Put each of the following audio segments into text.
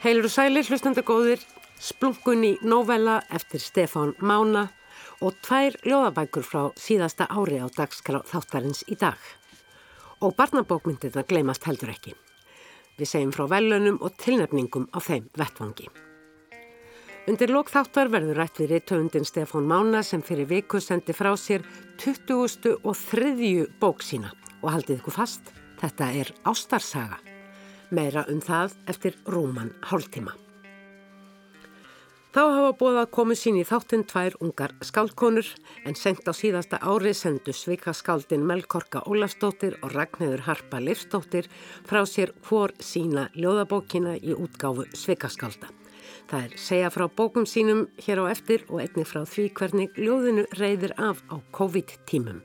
Heilur og sælir hlustandagóðir, splungun í novella eftir Stefán Mána og tvær ljóðabækur frá síðasta ári á dagskrá þáttarins í dag. Og barnabókmyndirna gleymast heldur ekki. Við segjum frá velunum og tilnefningum á þeim vettvangi. Undir lók þáttar verður rætt við réttöfundin Stefán Mána sem fyrir viku sendi frá sér 20. og 3. bók sína og haldið ykkur fast, þetta er Ástarsaga. Meira um það eftir rúman hálftíma. Þá hafa búið að komu sín í þáttinn tvær ungar skaldkonur en sendt á síðasta ári sendu svikaskaldin Melkorka Ólafsdóttir og Ragnhjörður Harpa Leifsdóttir frá sér hvor sína ljóðabókina í útgáfu svikaskálda. Það er segja frá bókum sínum hér á eftir og einni frá því hvernig ljóðinu reyðir af á COVID-tímum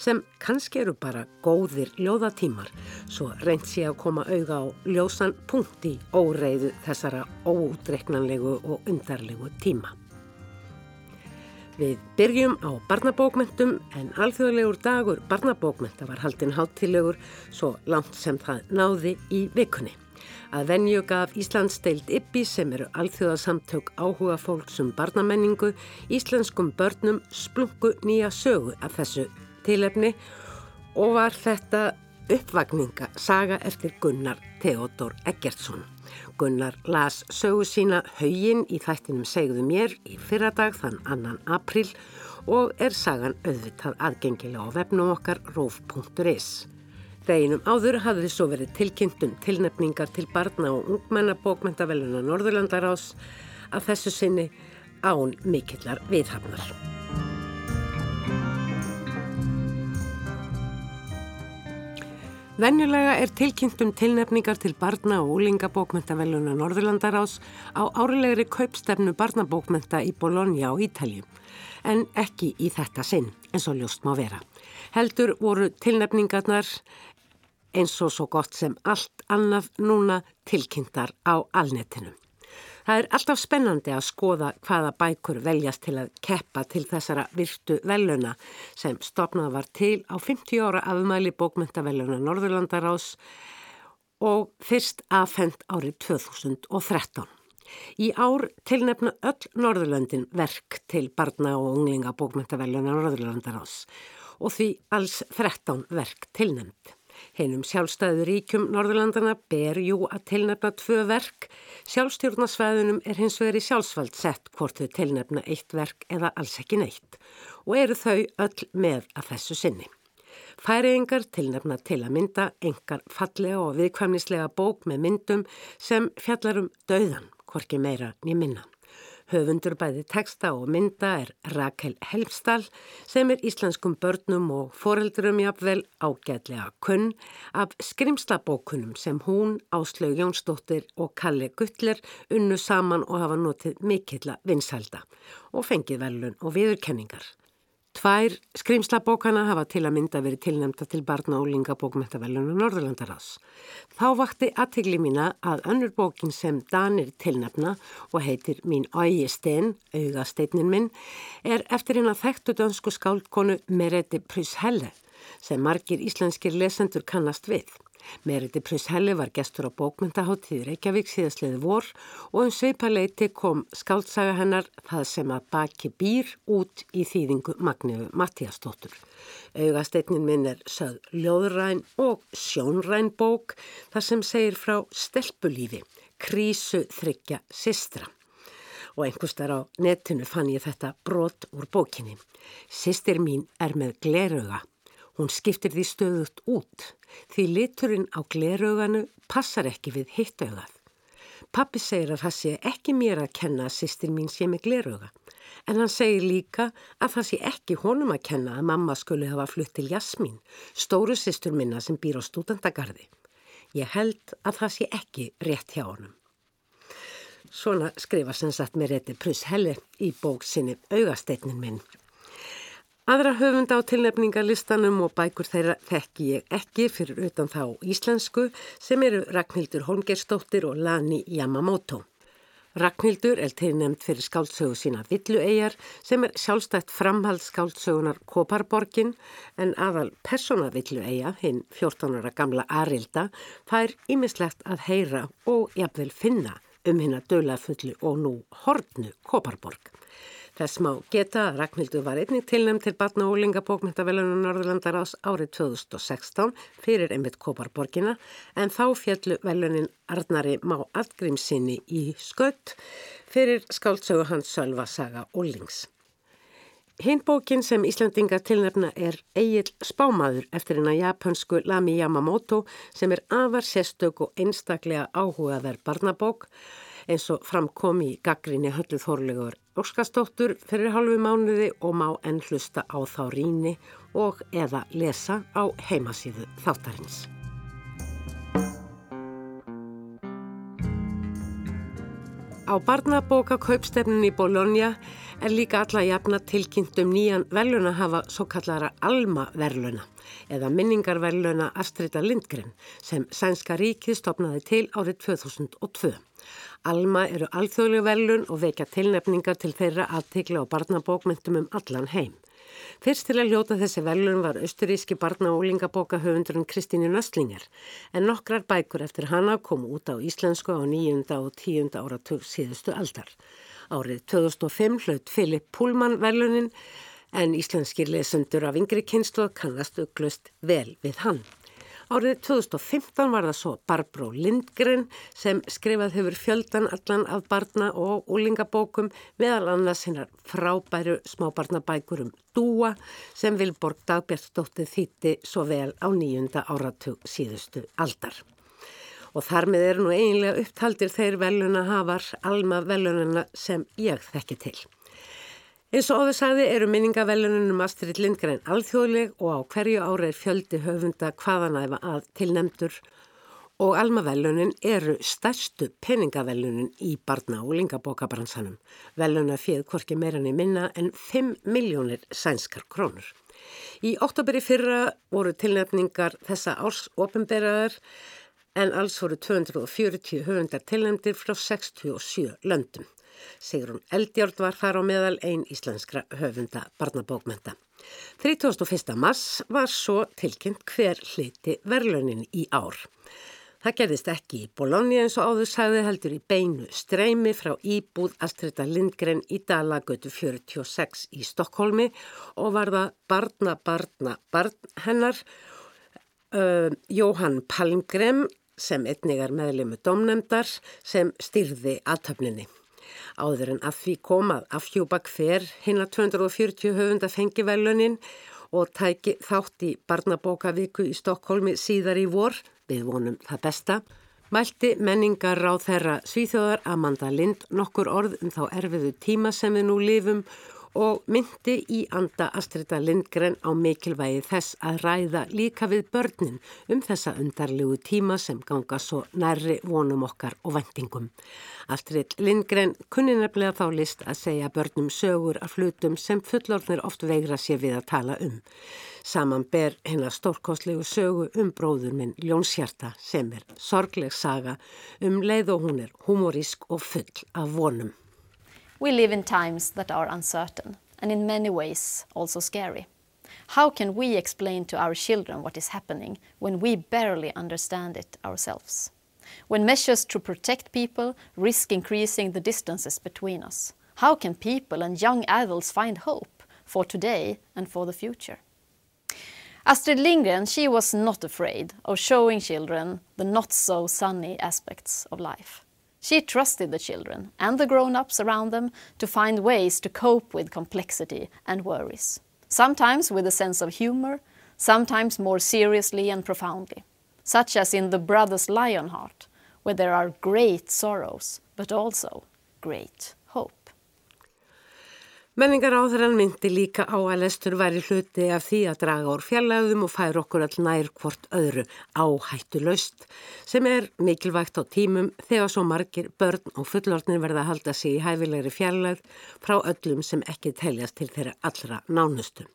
sem kannski eru bara góðir ljóðatímar svo reynd sé að koma auða á ljósan punkt í óreiðu þessara óútreiknanlegu og undarlegu tíma. Við byrjum á barnabókmentum en alþjóðlegur dagur barnabókmenta var haldinn háttilegur svo langt sem það náði í vikunni. Að venju gaf Íslands deild Ippi sem eru alþjóðasamtök áhuga fólksum barnamenningu íslenskum börnum splungu nýja sögu af þessu tilefni og var þetta uppvagninga saga eftir Gunnar Theodor Eggertsson. Gunnar las sögu sína haugin í þættinum segðu mér í fyrradag þann annan april og er sagan auðvitað aðgengilega á vefnum okkar roof.is. Deginum áður hafði svo verið tilkynntum tilnefningar til barna og ungmenna bókmentaveluna Norðurlandarás að þessu sinni án mikillar viðhafnar. Venjulega er tilkynntum tilnefningar til barna og úlingabókmentaveluna Norðurlandarás á árilegri kaupstefnu barnabókmenta í Bologna á Ítalju en ekki í þetta sinn eins og ljóst má vera. Heldur voru tilnefningarnar eins og svo gott sem allt annaf núna tilkynntar á alnetinu. Það er alltaf spennandi að skoða hvaða bækur veljast til að keppa til þessara virtu veluna sem stopnað var til á 50 ára afmæli bókmyndaveluna Norðurlandarás og fyrst aðfend árið 2013. Í ár tilnefna öll Norðurlandin verk til barna og unglinga bókmyndaveluna Norðurlandarás og því alls 13 verk tilnefnd. Heinum sjálfstæðu ríkjum Norðurlandana ber jú að tilnefna tvö verk. Sjálfstjórnasvæðunum er hins vegar í sjálfsvald sett hvort þau tilnefna eitt verk eða alls ekki neitt og eru þau öll með að þessu sinni. Færiðingar tilnefna til að mynda engar fallega og viðkvæmnislega bók með myndum sem fjallarum dauðan, hvorki meira nýj minna. Höfundur bæði teksta og mynda er Rakel Helmstall sem er íslenskum börnum og foreldurum jafnvel ágætlega kunn af skrimslabókunum sem hún, Áslaug Jónsdóttir og Kalle Guttler unnu saman og hafa notið mikill að vinsælda og fengið velun og viðurkenningar. Tvær skrimslabókana hafa til að mynda verið tilnæmta til barna og lingabókmentavelunum Norðurlandarás. Þá vakti aðtigli mína að önnur bókin sem Danir tilnæmna og heitir Mín ægi stein, augasteinnin minn, er eftir eina þekktu dönsku skáldkonu Merete Pryshelle sem margir íslenskir lesendur kannast við. Meriti Prushelli var gestur á bókmyndaháttíð Reykjavík síðastliði vor og um sveipaleiti kom skáltsaga hennar það sem að baki býr út í þýðingu Magnífu Mattíastóttur. Augasteitnin minn er söð ljóðræn og sjónræn bók þar sem segir frá stelpulífi, krísu þryggja sistra. Og einhverstar á netinu fann ég þetta brot úr bókinni. Sistir mín er með glerauga. Hún skiptir því stöðut út því liturinn á gleröganu passar ekki við hittaugað. Pappi segir að það sé ekki mér að kenna að sýstir mín sé með gleröga en hann segir líka að það sé ekki honum að kenna að mamma skulle hafa flutt til Jasmín, stóru sýstur minna sem býr á stúdandagarði. Ég held að það sé ekki rétt hjá honum. Svona skrifa sem sagt með rétti Pruss Helle í bók sinni Augasteitnin minn. Aðra höfunda á tilnefningarlistanum og bækur þeirra þekki ég ekki fyrir utan þá íslensku sem eru Ragnhildur Holmgerstóttir og Lani Yamamoto. Ragnhildur er tilnefnd fyrir skáldsögu sína Villueyjar sem er sjálfstætt framhald skáldsögunar Koparborgin en aðal persóna Villueyja, hinn 14 ára gamla Arilda, fær ímislegt að heyra og jafnvel finna um hinn að döla fullu og nú hortnu Koparborg. Þess má geta að Ragnhildur var einnig tilnæmt til batna og lingabókmyndavelunum Norðurlandar ás árið 2016 fyrir einmitt Koparborgina en þá fjallu velunin Arnari Má Allgrímsinni í skött fyrir skáldsögu hans Sölva Saga Óllings. Hinn bókin sem Íslandinga tilnefna er Egil Spámaður eftir hennar japansku Lami Yamamoto sem er afar sérstök og einstaklega áhugaverð barnabók eins og framkom í gaggrinni höllu þorlegur Óskarsdóttur fyrir halvu mánuði og má enn hlusta á þá ríni og eða lesa á heimasíðu þáttarins. Á barnabóka kaupstefnin í Bologna er líka alla jafna tilkynnt um nýjan veluna hafa svo kallara Alma verluna eða minningarverluna Astrida Lindgren sem Sænska ríkið stopnaði til árið 2002. Alma eru alþjóðlega velun og vekja tilnefningar til þeirra aðtikla á barnabókmyndum um allan heim. Fyrst til að ljóta þessi velun var austuríski barna- og úlingabóka höfundurinn Kristínu Nöstlinger en nokkrar bækur eftir hana kom út á íslensku á nýjunda og tíunda áratug síðustu aldar. Árið 2005 hlaut Filip Púlmann velunin en íslenskir lesendur af yngri kynslu kannast auklust vel við hann. Árið 2015 var það svo Barbro Lindgren sem skrifað hefur fjöldan allan af barna og úlingabókum meðal annars hinnar frábæru smábarnabækur um Dúa sem Vilborg Dagbjörnsdóttir þýtti svo vel á nýjunda áratug síðustu aldar. Og þar með er nú eiginlega upptaldir þeir veluna hafar alma velununa sem ég þekki til. Eins og ofið sagði eru minningavelunum Astrid Lindgren alþjóðleg og á hverju ára er fjöldi höfunda hvaðanæfa að tilnemdur og almavelunin eru stærstu peningavelunin í barna- og lingabókabransanum. Veluna fjöð hvorki meirann í minna en 5 miljónir sænskar krónur. Í óttaberi fyrra voru tilnefningar þessa árs ofinberaðar en alls voru 240 höfundar tilnemdir frá 67 löndum. Sigrun Eldjórn var þar á meðal einn íslenskra höfunda barnabókmenta. 31. mars var svo tilkynnt hver hliti verlunin í ár. Það gerðist ekki í Bologna eins og áður sagði heldur í beinu streymi frá Íbúð Astrida Lindgren í Dalagötu 46 í Stokkólmi og var það barna, barna, barn hennar uh, Jóhann Palmgren sem einnig er meðlemu domnemdar sem styrði aðtöfninni. Áður en að því komað afhjúbak hver hinn að 240 höfunda fengi velunin og tæki þátt í barnabókavíku í Stokkólmi síðar í vor, við vonum það besta, mælti menningar á þeirra svíþjóðar Amanda Lind nokkur orð um þá erfiðu tíma sem við nú lifum og myndi í anda Astrida Lindgren á mikilvægi þess að ræða líka við börnin um þessa undarlegu tíma sem ganga svo nærri vonum okkar og vendingum. Astrid Lindgren kunni nefnilega þá list að segja börnum sögur af hlutum sem fullorðnir oft veigra sér við að tala um. Saman ber hennar stórkoslegu sögu um bróður minn Ljónshjarta sem er sorgleg saga um leið og hún er humorísk og full af vonum. We live in times that are uncertain and in many ways also scary. How can we explain to our children what is happening when we barely understand it ourselves? When measures to protect people risk increasing the distances between us, how can people and young adults find hope for today and for the future? Astrid Lindgren, she was not afraid of showing children the not so sunny aspects of life. She trusted the children and the grown ups around them to find ways to cope with complexity and worries, sometimes with a sense of humor, sometimes more seriously and profoundly, such as in The Brothers Lionheart, where there are great sorrows, but also great Menningar áþrann myndi líka á að lestur væri hluti af því að draga úr fjallaðum og færa okkur all nær hvort öðru áhættu löst sem er mikilvægt á tímum þegar svo margir börn og fullortnir verða að halda sig í hæfilegri fjallað frá öllum sem ekki teljast til þeirra allra nánustum.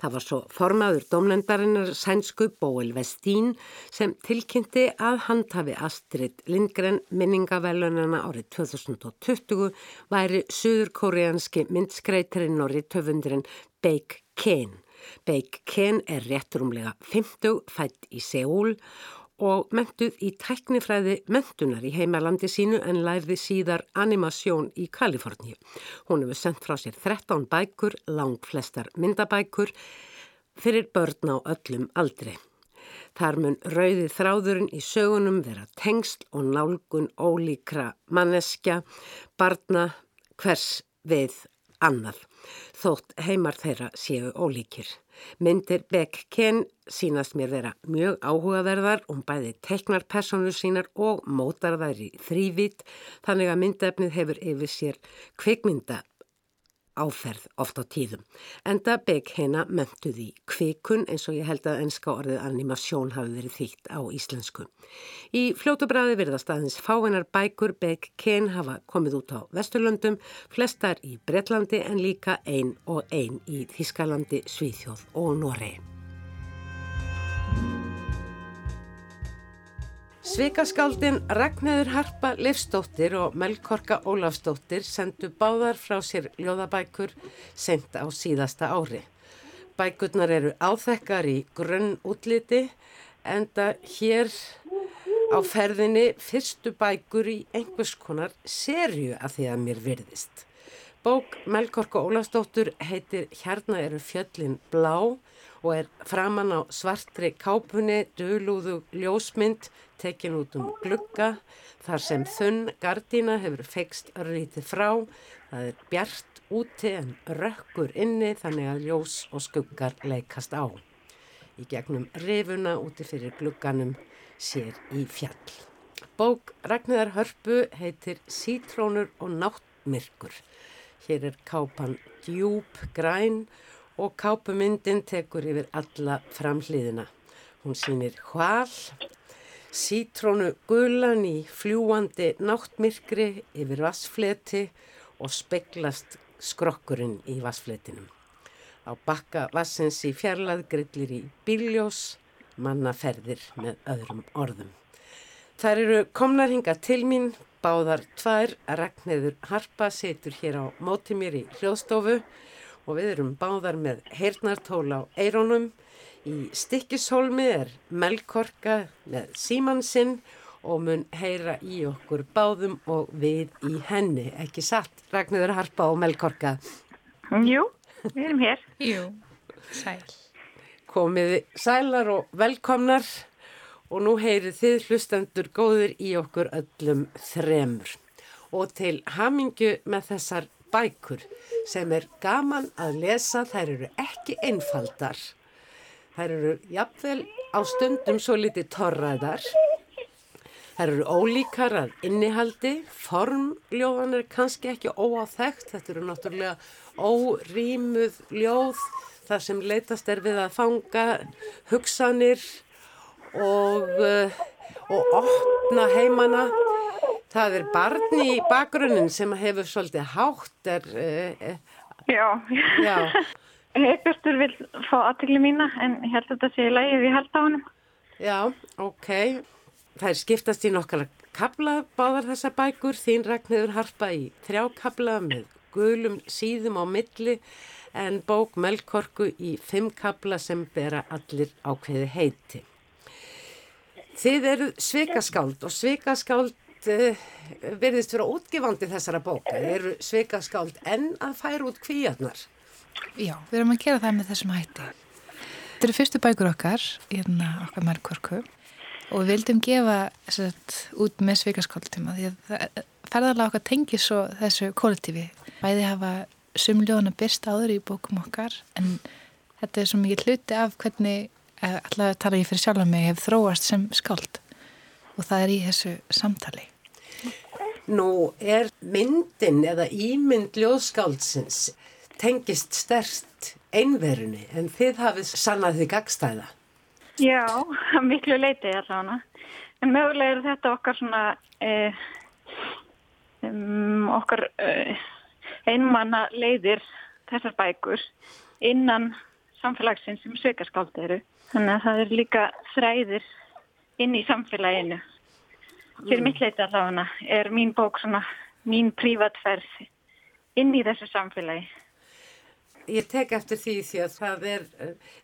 Það var svo formaður domnendarinnar sænsku Bóel Vestín sem tilkynnti að handhafi Astrid Lindgren minningavelunana árið 2020 væri suðurkórianski myndskreiturinn og rittöfundurinn Beik Ken. Beik Ken er rétturumlega 50 fætt í Seúl og mentuð í tæknifræði mentunar í heimalandi sínu en lærði síðar animasjón í Kaliforníu. Hún hefur sendt frá sér 13 bækur, lang flestar myndabækur, fyrir börn á öllum aldri. Þar mun rauði þráðurinn í sögunum vera tengsl og nálgun ólíkra manneskja, barna, hvers við annað, þótt heimar þeirra séu ólíkir. Myndir Beck Ken sínast mér vera mjög áhugaverðar um bæði teknarpersonu sínar og mótar þær í þrývít þannig að myndefnið hefur yfir sér kvikmynda áferð oft á tíðum. Enda bygg möntuð í kvikun eins og ég held að enska orðið animasjón hafi verið þýtt á íslensku. Í fljótubræði virðast aðeins fáinnar bækur bygg ken hafa komið út á Vesturlöndum, flestar í Breitlandi en líka ein og ein í Þískalandi, Svíþjóð og Noregi. Sveikaskáldin Ragnæður Harpa Leifstóttir og Melkorka Ólafstóttir sendu báðar frá sér ljóðabækur sent á síðasta ári. Bækurnar eru áþekkar í grunn útliti enda hér á ferðinni fyrstu bækur í einhvers konar serju af því að mér virðist. Bók Melkorka Ólafstóttur heitir Hérna eru fjöllin blá og er framann á svartri kápunni, dölúðu ljósmynd, tekin út um glugga, þar sem þunn gardína hefur fekst örlítið frá, það er bjart úti en rökkur inni þannig að ljós og skuggar leikast á. Í gegnum rifuna úti fyrir glugganum sér í fjall. Bók Ragnæðar Hörpu heitir Sítrónur og náttmyrkur. Hér er kápan djúb græn og kápumyndin tekur yfir alla framhliðina. Hún sýnir hval, sítrónu gulan í fljúandi náttmyrkri yfir vassfleti og speglast skrokkurinn í vassfletinum. Á bakka vassins í fjarlað grillir í bíljós, mannaferðir með öðrum orðum. Þar eru komnar hinga til mín, báðar tvær, Ragnæður Harpa setur hér á móti mér í hljóðstofu og við erum báðar með heyrnartól á eironum. Í stikkishólmi er melkorka með símansinn og mun heyra í okkur báðum og við í henni. Ekki satt, Ragnarður Harpa og melkorka? Jú, við erum hér. Jú, sæl. Komiði sælar og velkomnar og nú heyrið þið hlustendur góður í okkur öllum þremur. Og til hamingu með þessar bækur sem er gaman að lesa, þær eru ekki einfaldar. Þær eru jafnvel á stundum svo litið torraðar. Þær eru ólíkar að innihaldi, formljóðan er kannski ekki óáþægt, þetta eru náttúrulega órýmuð ljóð þar sem leitast er við að fanga hugsanir og, eh, og opna heimana Það er barni í bakgrunnin sem hefur svolítið hátt er... Uh, já, já. Hegbjörnstur vil fá aðtegli mína en ég held að þetta sé í lægið í held á hann. Já, ok. Það er skiptast í nokkala kabla báðar þessa bækur. Þín Ragnhildur harpa í þrjá kabla með gulum síðum á milli en bók Melkorku í fimm kabla sem bera allir ákveði heiti. Þið eru sveikaskáld og sveikaskáld uh, verðist vera útgifandi þessara bóka. Þeir eru sveikaskáld en að færa út kvíarnar. Já, við erum að gera það með þessum hætti. Þetta eru fyrstu bækur okkar, hérna okkar mærkvorku og við vildum gefa sagt, út með sveikaskáldtíma því að ferðarlega okkar tengi svo þessu kollektífi. Bæði hafa sumljóðan að byrsta áður í bókum okkar en þetta er svo mikið hluti af hvernig, eh, allavega tala ég fyrir sjálf að mig, hef þróast sem skáld og það er í þessu samtali. Nú er myndin eða ímynd ljóðskáldsins tengist stert einverunni en þið hafið sannað því gagstæða. Já, miklu leitið allavega. En mögulega er þetta okkar svona eh, um, okkar eh, einmanna leiðir þessar bækur innan samfélagsins sem sveikaskáldi eru. Þannig að það er líka þræðir inn í samfélaginu fyrir mm. mitt leita allavega er mín bók svona mín prívatferð inn í þessu samfélagi. Ég tek eftir því því að það er,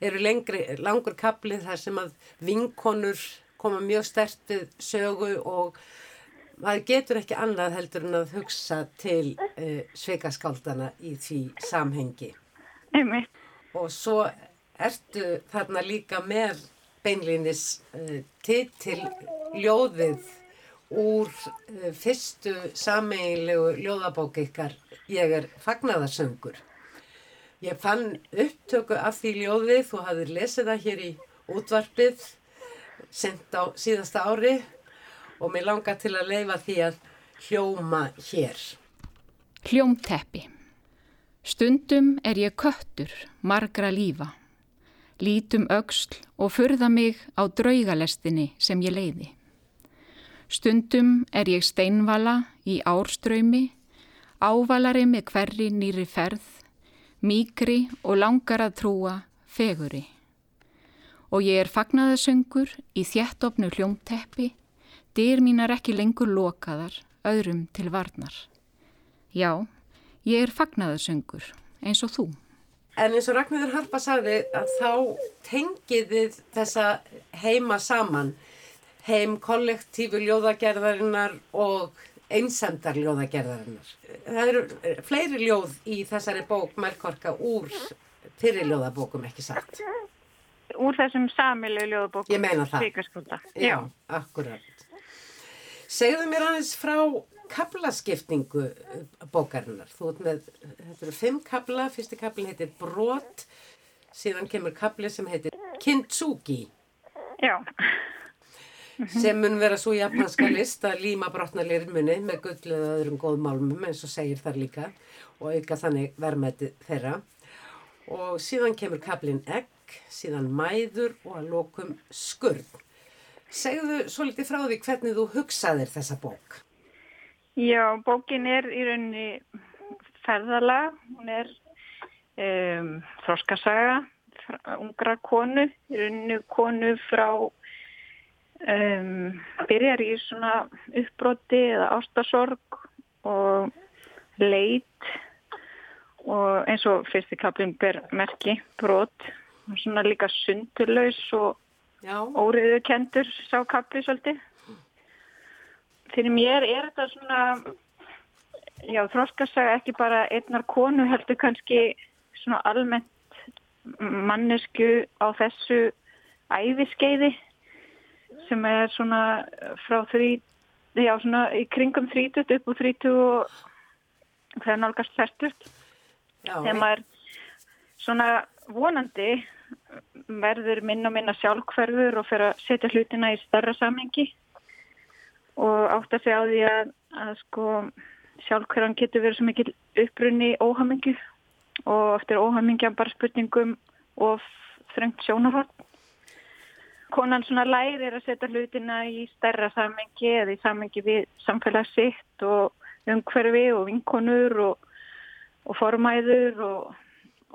eru lengri, langur kaplið þar sem að vinkonur koma mjög stert við sögu og maður getur ekki annað heldur en að hugsa til uh, sveikaskáldana í því samhengi. Einmitt. Og svo ertu þarna líka með beinlinis uh, titil ljóðið úr uh, fyrstu sameigilegu ljóðabók ykkar Ég er fagnaðarsöngur. Ég fann upptöku af því ljóðið, þú hafðir lesið það hér í útvarpið, sendt á síðasta ári og mér langar til að leifa því að hljóma hér. Hljómteppi. Stundum er ég köttur, margra lífa. Lítum auksl og furða mig á draugalestinni sem ég leiði. Stundum er ég steinvala í árströymi, ávalari með hverri nýri ferð, mýkri og langar að trúa feguri. Og ég er fagnaðasöngur í þjættofnu hljómteppi, dyr mínar ekki lengur lokaðar, öðrum til varnar. Já, ég er fagnaðasöngur eins og þú. En eins og Ragnarður Harpa sagði að þá tengiðið þessa heima saman, heim kollektífu ljóðagerðarinnar og einsamdar ljóðagerðarinnar. Það eru fleiri ljóð í þessari bók Melkorka úr fyrirljóðabókum ekki sagt. Úr þessum samilu ljóðabókum. Ég meina það. Svíkarskólda. Já, akkurat. Segðu mér aðeins frá kablaskiptingu bókarinnar. Þú veit með, þetta eru fimm kabla, fyrsti kablin heitir Brot, síðan kemur kabli sem heitir Kintsugi. Já. Sem mun vera svo japanska list að líma brotna lirmunni með gull eða öðrum góðmálmum eins og segir þar líka og auka þannig verðmætti þeirra og síðan kemur kablin egg, síðan mæður og að lókum skurð. Segðu svo litið frá því hvernig þú hugsaðir þessa bók. Já, bókin er í rauninni ferðala, hún er um, þróskasaga, ungra konu, í rauninni konu frá um, byrjar í svona uppbroti eða ástasorg og leit og eins og fyrsti kaplinn ber merki, brot. Og svona líka sundurlaus og óriðu kendur sá kapli svolítið. Fyrir mér er þetta svona já þróskasaga ekki bara einnar konu heldur kannski svona almennt mannesku á þessu æfiskeiði sem er svona frá því, já svona í kringum 30 upp úr 30 og það er nálgast færtust. Þegar maður svona vonandi verður minna og minna sjálfhverfur og fyrir að setja hlutina í starra samhengi og átt að segja á því að, að sko sjálfhverfan getur verið svo mikil upprunni óhamingi og eftir óhamingja bara spurningum og þrengt sjónarhald konan svona lærir að setja hlutina í stærra samengi eða í samengi við samfélagssitt og umhverfi og vinkonur og, og formæður og,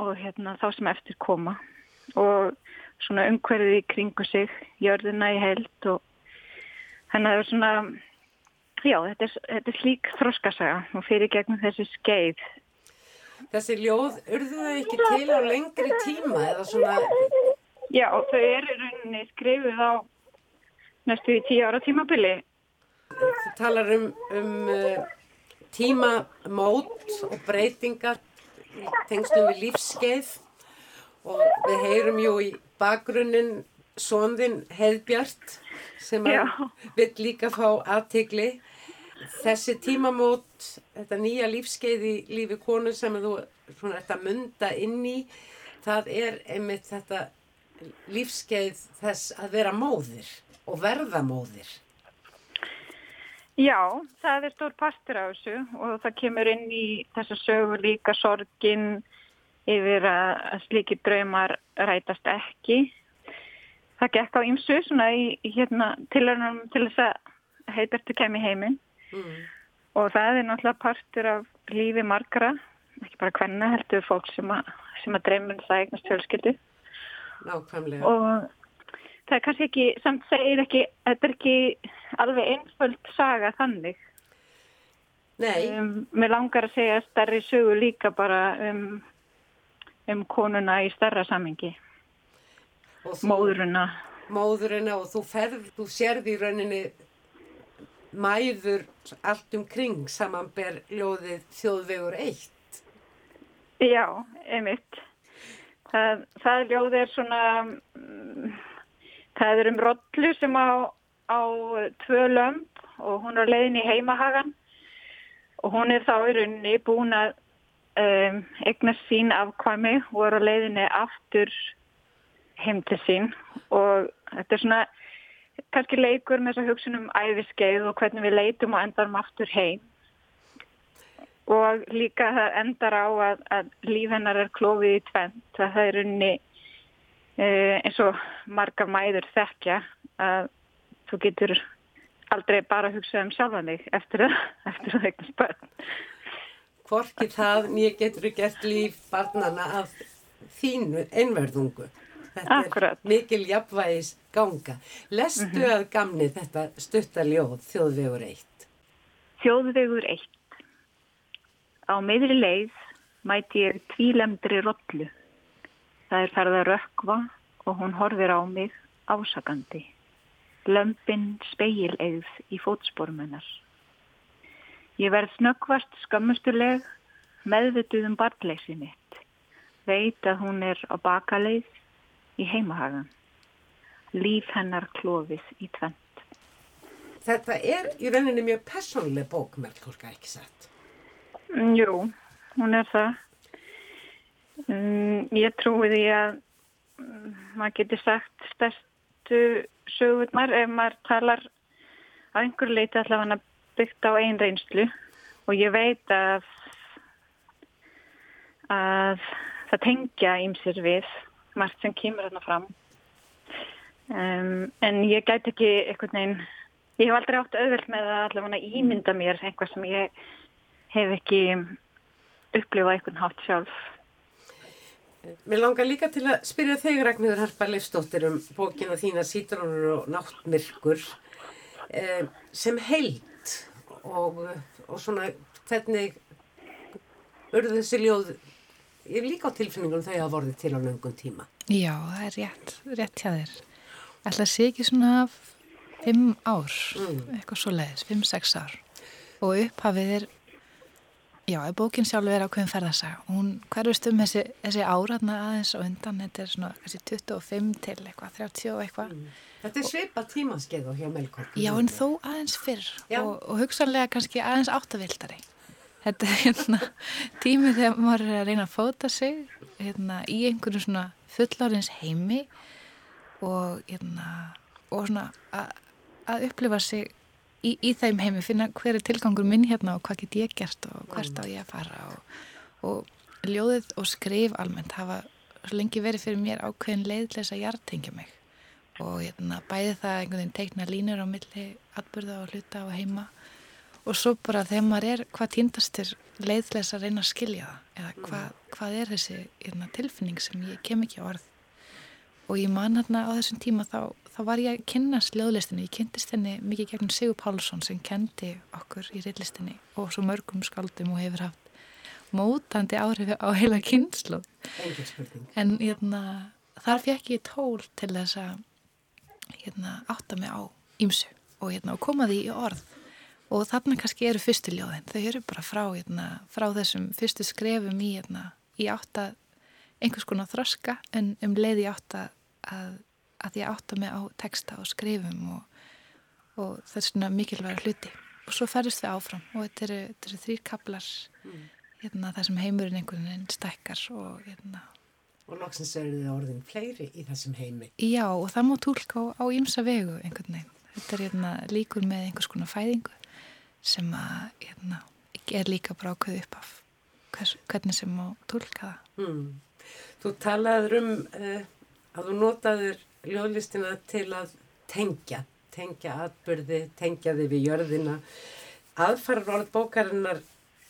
og hérna, þá sem eftir koma og svona umhverfið í kringu sig, jörðina í held og hennar er svona, já þetta er, þetta er slík þróskasaga og fyrir gegnum þessi skeið. Þessi ljóð, urðu þau ekki til á lengri tíma eða svona Já, þau eru rauninni skrifuð á næstu í tíu ára tímabili. Þú talar um, um uh, tímamót og breytingar í tengstum við lífskeið og við heyrum jú í bakgrunnin sondin Heiðbjart sem vil líka fá aðtigli. Þessi tímamót, þetta nýja lífskeið í lífi konu sem þú ert að mynda inn í, það er einmitt þetta lífskeið þess að vera móðir og verða móðir? Já, það er stór partur á þessu og það kemur inn í þessa sögu líka sorgin yfir að slíki draumar rætast ekki. Það gekk á ymsu svona í, í hérna til þess að heitartu kemi heiminn mm. og það er náttúrulega partur af lífi margra, ekki bara hvenna heldur fólk sem að, sem að dreymur um það eignast fjölskyldu. Nákvæmlega. Og það er kannski ekki, samt segir ekki, þetta er ekki alveg einföld saga þannig. Nei. Um, mér langar að segja starri sögu líka bara um, um konuna í starra samengi. Þú, móðuruna. móðurina og þú ferð, þú sérð í rauninni mæður allt um kring samanber ljóðið þjóðvegur eitt. Já, einmitt. Það, það ljóð er svona, um, það er um rollu sem á, á tvö lömp og hún er leiðin í heimahagan og hún er þá í rauninni búin að um, eignast sín afkvæmi og er á leiðinni aftur heim til sín. Og þetta er svona kannski leikur með þess að hugsa um æfiskeið og hvernig við leitum og endarum aftur heim og líka það endar á að, að líf hennar er klófið í tvent það er unni e, eins og margar mæður þekkja að þú getur aldrei bara hugsað um sjálfa þig eftir það, eftir það eitthvað spöld Hvorki það nýja getur gert líf barnana af þínu einverðungu Þetta Akkurat. er mikil jafnvægis ganga. Lestu mm -hmm. að gamni þetta stuttaljóð þjóðvegur eitt? Þjóðvegur eitt. Á meðri leið mæti ég tvílemdri rollu. Það er ferða rökkva og hún horfir á mig ásakandi. Lömpin speil eigð í fótspormennar. Ég verð snöggvast skammustuleg meðvituð um barnleysi mitt. Veit að hún er á bakaleið í heimahagan. Líf hennar klófið í tvent. Þetta er í rauninni mjög personlega bók, Melkorka, ekki sett? Mm, jú, hún er það. Um, ég trúi því að um, maður geti sagt stærstu sögurnar ef maður talar á einhver leiti allavega byggt á einn reynslu og ég veit að, að það tengja ímsir við margt sem kemur hérna fram um, en ég gæti ekki einhvern veginn ég hef aldrei átt auðvöld með að allavega ímynda mér einhvað sem ég hef ekki upplifað einhvern hátt sjálf Mér langar líka til að spyrja þig Ragnhjóður Harpa Leifstóttir um bókina þína Sítrónur og náttmyrkur eh, sem heilt og, og svona hvernig urðu þessi ljóð ég er líka á tilfinningunum þau að vorði til á nöngum tíma. Já, það er rétt, rétt hjá þér. Ætla að sé ekki svona fimm ár, mm. eitthvað svo leiðis, fimm-sex ár. Og upphafið er, já, bókin sjálfur er ákveðin ferðarsaga. Hún hverjast um þessi, þessi áraðna aðeins og undan, þetta er svona kannski 25 til eitthvað, 30 og eitthvað. Mm. Þetta er svipað tímanskeið og hjá Melkorp. Já, en þó aðeins fyrr og, og hugsanlega kannski aðeins áttavildari. Þetta er hérna tímið þegar maður er að reyna að fóta sig hérna, í einhverju svona fullárins heimi og, hérna, og svona að upplifa sig í, í þeim heimi, finna hver er tilgangur minn hérna og hvað get ég gert og hvert á ég að fara og, og ljóðið og skrif almennt hafa lengi verið fyrir mér ákveðin leiðleisa hjartengja mig. Og hérna, bæði það einhvern veginn teikna línur á milli atbyrða og hluta og heima. Og svo bara þegar maður er hvað týndastir leiðleis að reyna að skilja það? Eða hvað, hvað er þessi hérna, tilfinning sem ég kem ekki á orð og ég man hérna á þessum tíma þá, þá var ég að kynast ljóðlistinni. Ég kynntist henni mikið gegnum Sigur Pálsson sem kendi okkur í reillistinni og svo mörgum skaldum og hefur haft mótandi áhrifi á heila kynslu en hérna, þar fekk ég tól til þess að hérna, átta mig á ímsu og, hérna, og koma því í orð. Og þarna kannski eru fyrstu ljóðin. Þau eru bara frá, hérna, frá þessum fyrstu skrefum í, hérna, í átta einhvers konar þroska en um leiði átta að, að ég átta mig á texta og skrifum og, og það er svona mikilvæg hluti og svo ferðist við áfram og þetta eru, eru þrýr kaplar mm. hérna, það sem heimurinn einhvern veginn stekkar og hérna Og loksins eru þið orðin fleiri í þessum heimi. Já og það má tólka á ímsa vegu einhvern veginn. Þetta er hérna, líkur með einhvers konar fæðingu sem að hérna, er líka bara ákveð upp af hvers, hvernig sem má tólka það. Mm. Þú talaður um uh, að þú notaður ljóðlistina til að tengja, tengja atbyrði, tengja þig við jörðina. Aðfarar orð bókarinnar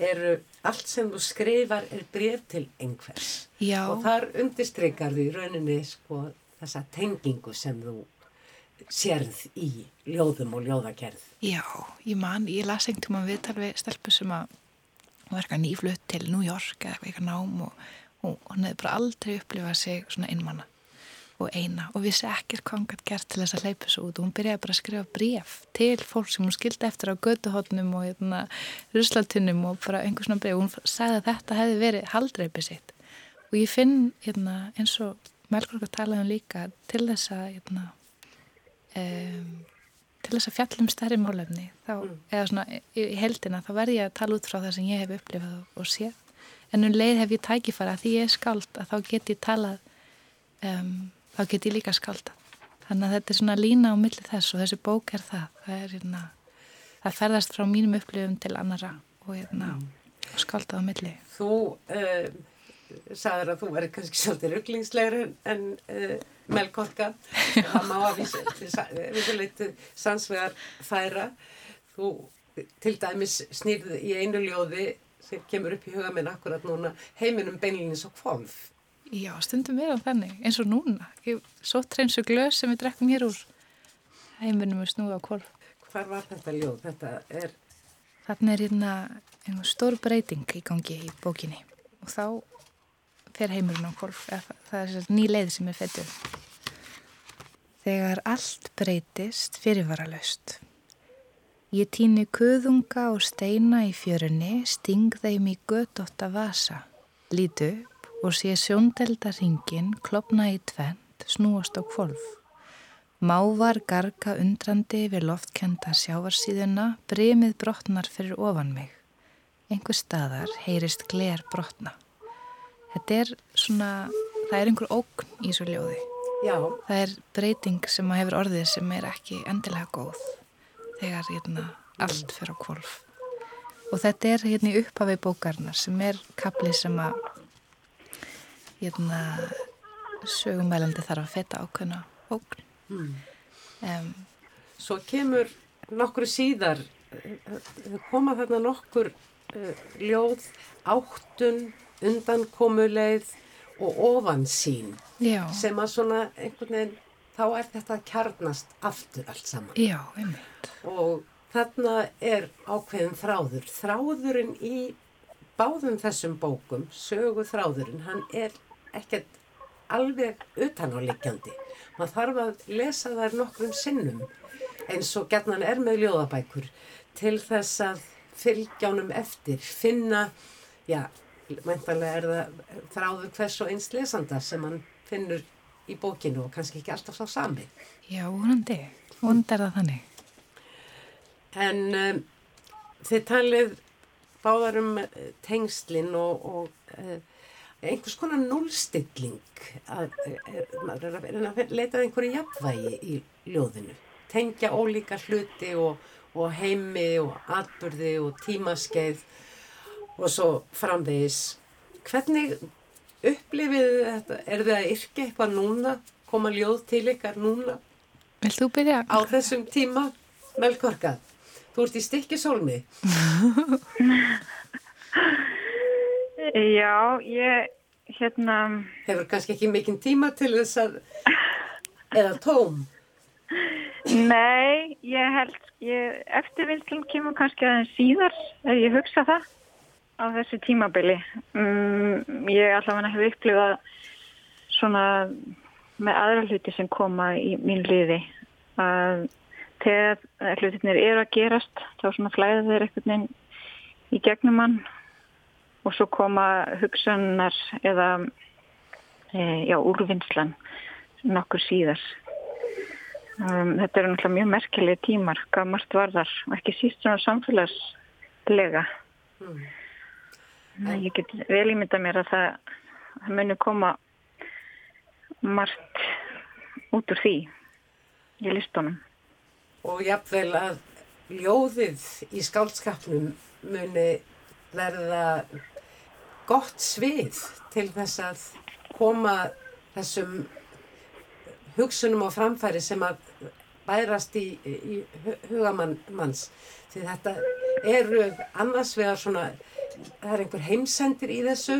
eru allt sem þú skrifar er bref til einhvers. Já. Og þar undistrykar því rauninni sko þessa tengingu sem þú sérð í ljóðum og ljóðakerð. Já, ég man, ég las einhvern veginn viðtal við stelpu sem að verka nýflutt til New York eða eitthvað nám og, og hann hefði bara aldrei upplifað sig svona innmanna og eina. Og vissi ekkert hvað hún gætt gert til þess að leipa þessu út. Og hún byrjaði bara að skrifa bref til fólk sem hún skildi eftir á göduhotnum og hérna, ruslatinnum og bara einhvers svona bref og hún sagði að þetta hefði verið haldreipið sitt. Og ég finn hérna, eins og Melgrók að tala um líka til þess að hérna, um, til þess að fjallum stærri málefni þá, mm. eða svona í heldina þá verð ég að tala út frá það sem ég hef upplifað og séð. En um leið hef ég tækifara því ég er skald að þá get ég talað um, þá get ég líka skálda þannig að þetta er svona lína á milli þess og þessi bók er það. Það, er, hérna, það ferðast frá mínum upplifum til annara og, hérna, og skálda á milli. Þú uh, sagður að þú verður kannski svolítið rugglingslegri en uh, melkorka. Það má að vissuleit sansvegar færa. Þú til dæmis snýrði í einu ljóði sem kemur upp í huga minn akkurat núna heiminum beinlinnins og kvolf Já, stundum er það þannig, eins og núna. Svo treynsu glös sem við drekkum hér úr heiminum við snúða á korf. Hvar var þetta ljóð? Þetta er... Þarna er hérna einhver stór breyting í gangi í bókinni og þá fer heimurinn á korf. Það er ný leið sem er fettuð. Þegar allt breytist fyrirvaralöst. Ég týni kuðunga og steina í fjörunni, sting þeim í gödótta vasa, lítu og sé sjóndeldarringin klopna í tvent snúast á kvolf. Mávar garga undrandi við loftkenda sjávarsíðuna, bremið brotnar fyrir ofan mig. Engur staðar heyrist gler brotna. Þetta er svona, það er einhver ógn í svo ljóði. Já. Það er breyting sem að hefur orðið sem er ekki endilega góð þegar hérna, allt fyrir á kvolf. Og þetta er hérna í upphafi bókarnar sem er kapli sem að hérna, sögumælandi þarf að feta ákveðna ógn. Mm. Um, Svo kemur nokkru síðar, koma þarna nokkur uh, ljóð, áttun, undankomuleið og ofansín Já. sem að svona einhvern veginn, þá er þetta að kjarnast aftur allt saman. Já, einmitt. Og þarna er ákveðin þráður. Þráðurinn í báðum þessum bókum, sögu þráðurinn, hann er ekkert alveg utanáliggjandi. Man þarf að lesa þær nokkrum sinnum eins og gerðnan er með ljóðabækur til þess að fylgjánum eftir, finna, já, mæntalega er það þráðu hvers og eins lesanda sem man finnur í bókinu og kannski ekki alltaf sá sami. Já, vonandi, vonandi er það þannig. En um, þið talið báðar um tengslinn og, og uh, einhvers konar núlstilling að, að, að leita einhverju jafnvægi í ljóðinu. Tengja ólíka hluti og, og heimi og atbyrði og tímaskeið og svo framvegis. Hvernig upplifið þetta? Er þið að yrkja eitthvað núna? Koma ljóð til ykkar núna? Vil þú byrja? Á þessum tíma? Melkorka, þú ert í stikkisólmi Já, ég, hérna... Hefur kannski ekki mikinn tíma til þess að, eða tóm? Nei, ég held, ég, eftirvildin kemur kannski aðeins síðar, ef ég hugsa það á þessu tímabili. Um, ég allavega hef upplifað svona með aðra hluti sem koma í mín liði að þegar hlutinir eru að gerast þá svona flæða þeir eitthvað í gegnum mann og svo koma hugsanar eða e, já, úrvinnslan nokkur síðar. Um, þetta eru náttúrulega mjög merkileg tímar, hvað margt varðar og ekki síst svona samfélagslega. Mm. Ég get vel ímynda mér að það, það muni koma margt út úr því í listunum. Og jáfnveil að ljóðið í skálskapnum muni verða gott svið til þess að koma þessum hugsunum á framfæri sem að bærast í, í hugamanns því þetta eru annars vegar svona það er einhver heimsendir í þessu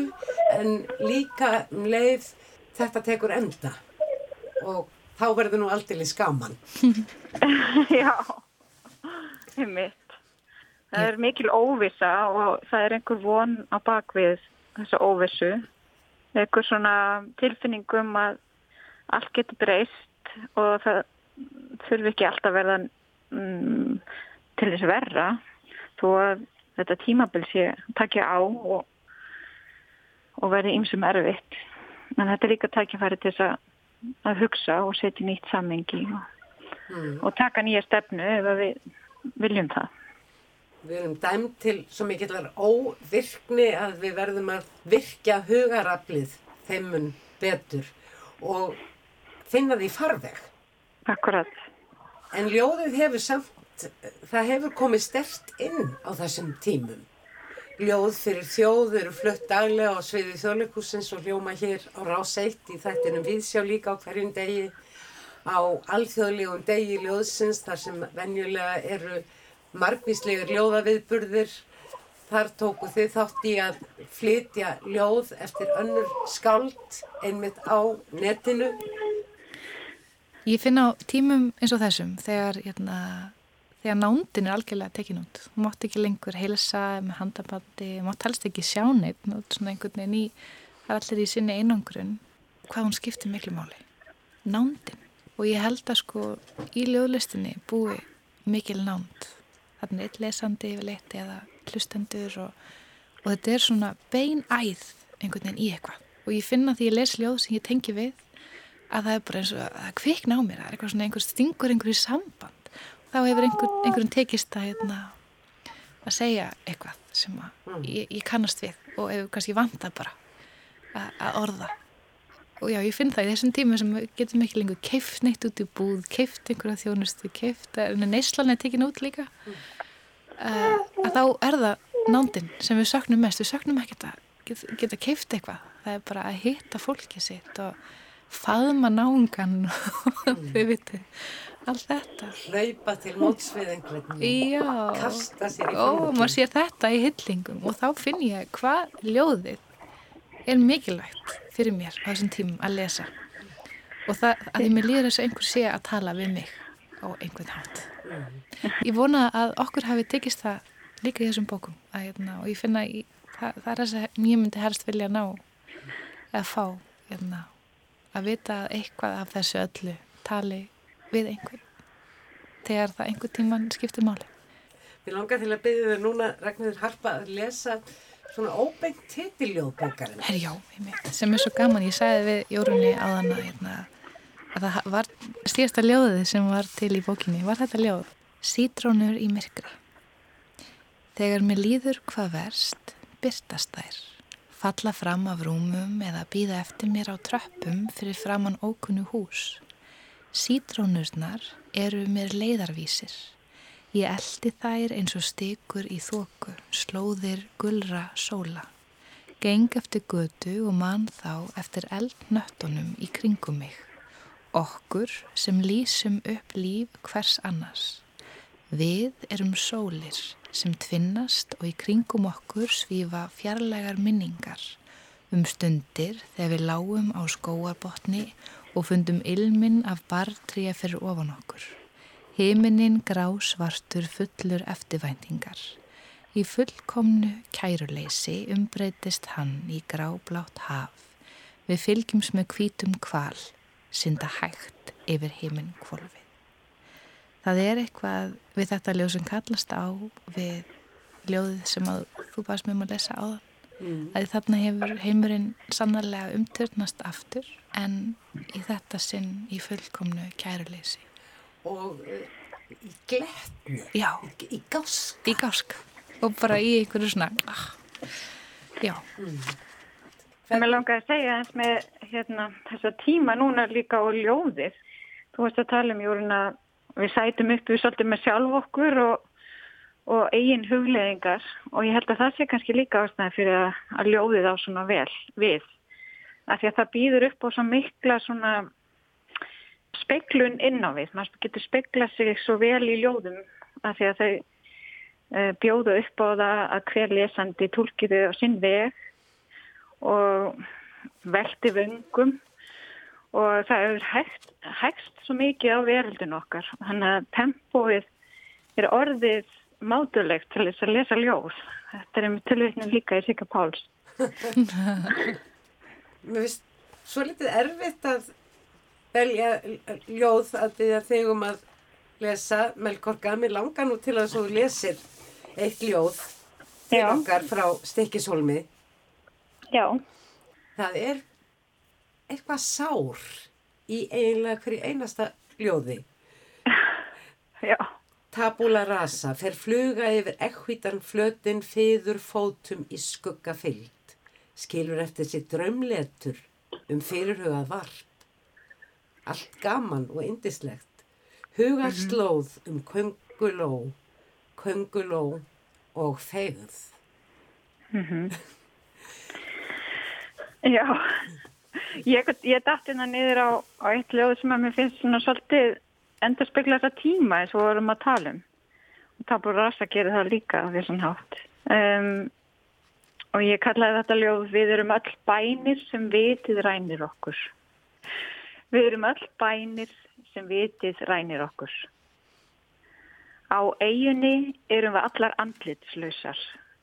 en líka um leið þetta tekur enda. Og þá verður nú aldrei skaman Já heimitt það er mikil óvisa og það er einhver von á bakvið þessa óvissu eitthvað svona tilfinningum að allt getur breyst og það þurfi ekki alltaf verða um, til þess verra þó að þetta tímabil sé takja á og, og verði ymsum erfitt. En þetta er líka takjafæri til þess að, að hugsa og setja nýtt sammengi og, mm. og taka nýja stefnu ef við viljum það. Við erum dæmt til svo mikillar óvirkni að við verðum að virkja hugaraflið þeimun betur og finna því farveg. Akkurat. En ljóðið hefur samt, það hefur komið stert inn á þessum tímum. Ljóð fyrir þjóð eru flutt daglega á sviði þjóðleikusins og hljóma hér á rás 1 í þættinum viðsjá líka á hverjum degi á alþjóðlegum degi ljóðsins þar sem venjulega eru margvíslegur ljóðaviðburðir. Þar tóku þið þátt í að flytja ljóð eftir önnur skáld einmitt á netinu. Ég finna á tímum eins og þessum þegar, hérna, þegar nándin er algjörlega tekin út. Þú mátt ekki lengur heilsa með handabandi, þú mátt helst ekki sjá neitt, það er allir í sinni einangrun, hvað hún skiptir miklu máli. Nándin. Og ég held að sko í ljóðlistinni búi mikil nánd er eitt lesandi yfirleitt eða hlustendur og, og þetta er svona bein æð einhvern veginn í eitthvað og ég finna því ég les ljóð sem ég tengi við að það er bara eins og að það kvikna á mér það er eitthvað svona einhver stingur einhverju samband þá hefur einhver, einhverjum tekist að, hérna, að segja eitthvað sem mm. ég, ég kannast við og hefur kannski vantað bara að, að orða og já, ég finn það í þessum tíma sem getum ekki lengur keift neitt út í búð, keift einhverja þjónustu, keift, neyslan er tekin út líka mm. Uh, að þá er það nándin sem við söknum mest, við söknum ekki að geta, geta keift eitthvað, það er bara að hitta fólkið sitt og faðma náungan og þau viti allt þetta. Hlaupa til mótsvið einhvern kasta sér í fólki og maður sér þetta í hyllingum og þá finn ég hvað ljóðið er mikilvægt fyrir mér á þessum tímum að lesa. Og það að ég mér líður þess að einhver sé að tala við mig á einhvern hátt ég vona að okkur hafi tekist það líka í þessum bókum að, hérna, og ég finna í, það, það er þess að ég myndi helst vilja ná að fá hérna, að vita að eitthvað af þessu öllu tali við einhvern þegar það einhvern tíman skiptir máli Mér langar til að byggja þau núna Ragnarður Harpa að lesa svona óbeint titiljóðbókarinn. Herjá, sem er svo gaman, ég sagði við Jórunni að, hérna, að það var stíðasta ljóðið sem var til í bókinni, var þetta ljóð? Sítrónur í myrkri. Þegar mér líður hvað verst, byrtast þær. Falla fram af rúmum eða býða eftir mér á tröppum fyrir framann ókunnu hús. Sítrónurnar eru mér leiðarvísir. Ég eldi þær eins og stykur í þóku, slóðir gulra sóla. Geng eftir götu og mann þá eftir eldnöttunum í kringum mig. Okkur sem lýsum upp líf hvers annars. Við erum sólir sem tvinnast og í kringum okkur svífa fjarlægar minningar. Um stundir þegar við lágum á skóarbotni og fundum ilmin af bartríja fyrir ofan okkur. Himinin grá svartur fullur eftirvæntingar. Í fullkomnu kæruleysi umbreytist hann í gráblátt haf. Við fylgjums með kvítum kval, synda hægt yfir heiminn kvolvið. Það er eitthvað við þetta ljóð sem kallast á við ljóðið sem að þú baðst með maður að lesa á það. Mm. Að þarna hefur heimurinn sannarlega umtörnast aftur en í þetta sinn í fullkomnu kæruleysi og uh, í gletnu já. í gáska í gáska og bara í einhverju svona ah. já mm. Mér langar að segja eins með hérna, þessa tíma núna líka og ljóðir. Þú veist að tala um jórun að við sætum upp við svolítið með sjálf okkur og, og eigin hugleðingar og ég held að það sé kannski líka ástæði fyrir að, að ljóðið á svona vel við. Af því að það býður upp á svo mikla svona speiklun inn á við. Maður getur speiklað sig svo vel í ljóðum af því að þau uh, bjóðu upp á það að hver lesandi tólkiðu á sinn veg og veldi vöngum og það er hægt, hægst svo mikið á veröldun okkar. Þannig að tempóið er orðið mátulegt til þess að lesa ljóð. Þetta er um tilvægnin líka í Sika Páls. Mér finnst svo litið erfitt að velja ljóð að því að þegum að lesa Melkorka. Mér langar nú til að svo lesir eitt ljóð til Já. okkar frá Stikkishólmi. Já, Það er eitthvað sár í eiginlega hverju einasta ljóði. já, Tabula rasa fer fluga yfir ekkhvítan flötin fyður fótum í skugga fyllt. Skilur eftir sitt draumletur um fyrirhugað varp. Allt gaman og indislegt. Hugar slóð um könguló, könguló og fegð. Já. Ég, ég dætti hérna niður á, á eitt ljóð sem að mér finnst svona svolítið endur spekla þetta tíma eins og vorum að tala um. Og Tabur Rasa gerir það líka á þessan hátt. Um, og ég kallaði þetta ljóð Við erum öll bænir sem vitið rænir okkur. Við erum öll bænir sem vitið rænir okkur. Á eiginni erum við allar andlitslausar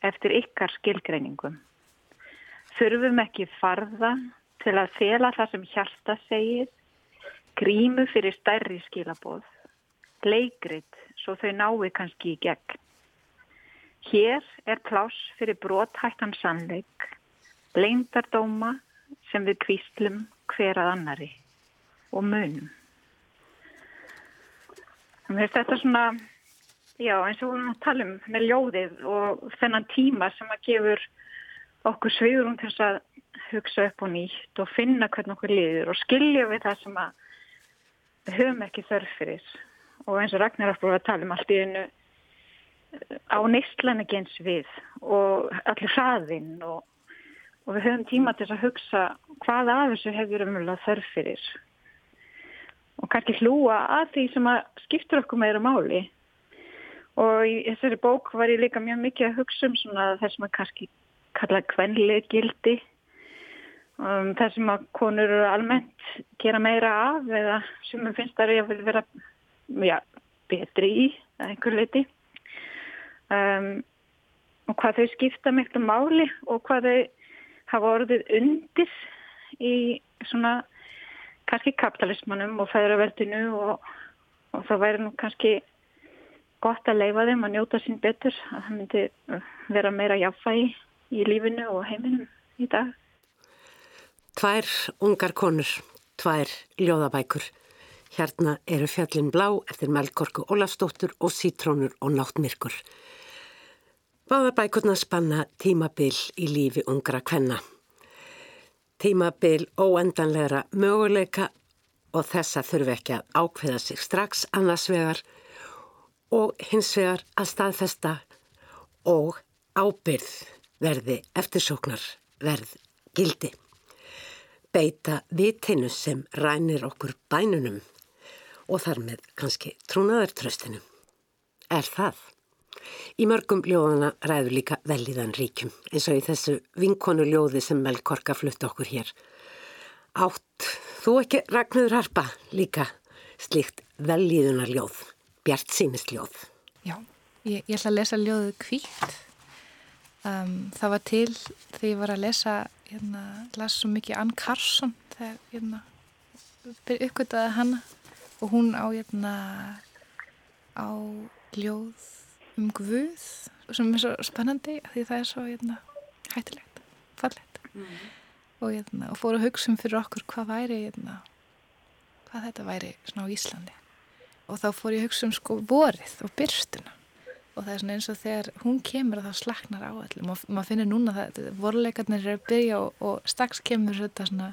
eftir ykkar skilgreiningum. Þurfum ekki farða til að fela það sem hjarta segir, grímu fyrir stærri skilaboð, leikrit svo þau nái kannski í gegn. Hér er pláss fyrir brothættan sannleik, leindardóma sem við kvíslum hver að annari og munum. Þetta svona, já eins og við erum að tala um með ljóðið og þennan tíma sem að gefur okkur svigurum til þess að hugsa upp og nýtt og finna hvernig okkur liður og skilja við það sem að við höfum ekki þörf fyrir. Og eins og Ragnar er búin að tala um allt í einu á neistlan ekki eins við og allir hraðinn og, og við höfum tíma til að hugsa hvað af þessu hefur umjölulega þörf fyrir. Og kannski hlúa að því sem að skiptur okkur meira máli. Og í þessari bók var ég líka mjög mikið að hugsa um svona þess að kannski kalla kvenlega gildi. Um, þar sem að konur eru almennt gera meira af eða sem við finnst að það vera já, betri í einhver leiti um, og hvað þau skipta miklu máli og hvað þau hafa orðið undir í svona kannski kapitalismanum og fæðraveldinu og, og það væri nú kannski gott að leifa þeim að njóta sín betur að það myndi vera meira jáfægi í lífinu og heiminum í dag. Tvær ungar konur, tvær ljóðabækur. Hérna eru fjallin blá eftir Melkorku Ólafsdóttur og Sítrónur og Náttmirkur. Báðar bækurna spanna tímabil í lífi ungra kvenna. Tímabil óendanlegra möguleika og þessa þurfi ekki að ákveða sig strax annars vegar og hins vegar að staðfesta og ábyrð verði eftirsóknar verð gildi. Beita vitinu sem rænir okkur bænunum og þar með kannski trúnaðartröstinum. Er það? Í mörgum ljóðana ræður líka velíðan ríkjum eins og í þessu vinkonu ljóði sem Melkorka flutt okkur hér. Átt, þú ekki Ragnhjóður Harpa líka slíkt velíðunar ljóð, bjart sínist ljóð. Já, ég, ég ætla að lesa ljóðu kvítt. Um, það var til þegar ég var að lesa, hérna, las svo mikið Ann Carson þegar, hérna, uppgötaði hana. Og hún á, hérna, á ljóð um Guð sem er svo spennandi því það er svo, hérna, hættilegt, fallegt. Mm. og, hérna, og fór að hugsa um fyrir okkur hvað væri, hérna, hvað þetta væri svona á Íslandi. Og þá fór ég að hugsa um sko vorið og byrstuna og það er svona eins og þegar hún kemur og það slaknar á öllum. Og maður finnir núna það, vorleikarnir er að byrja og, og strax kemur þetta svona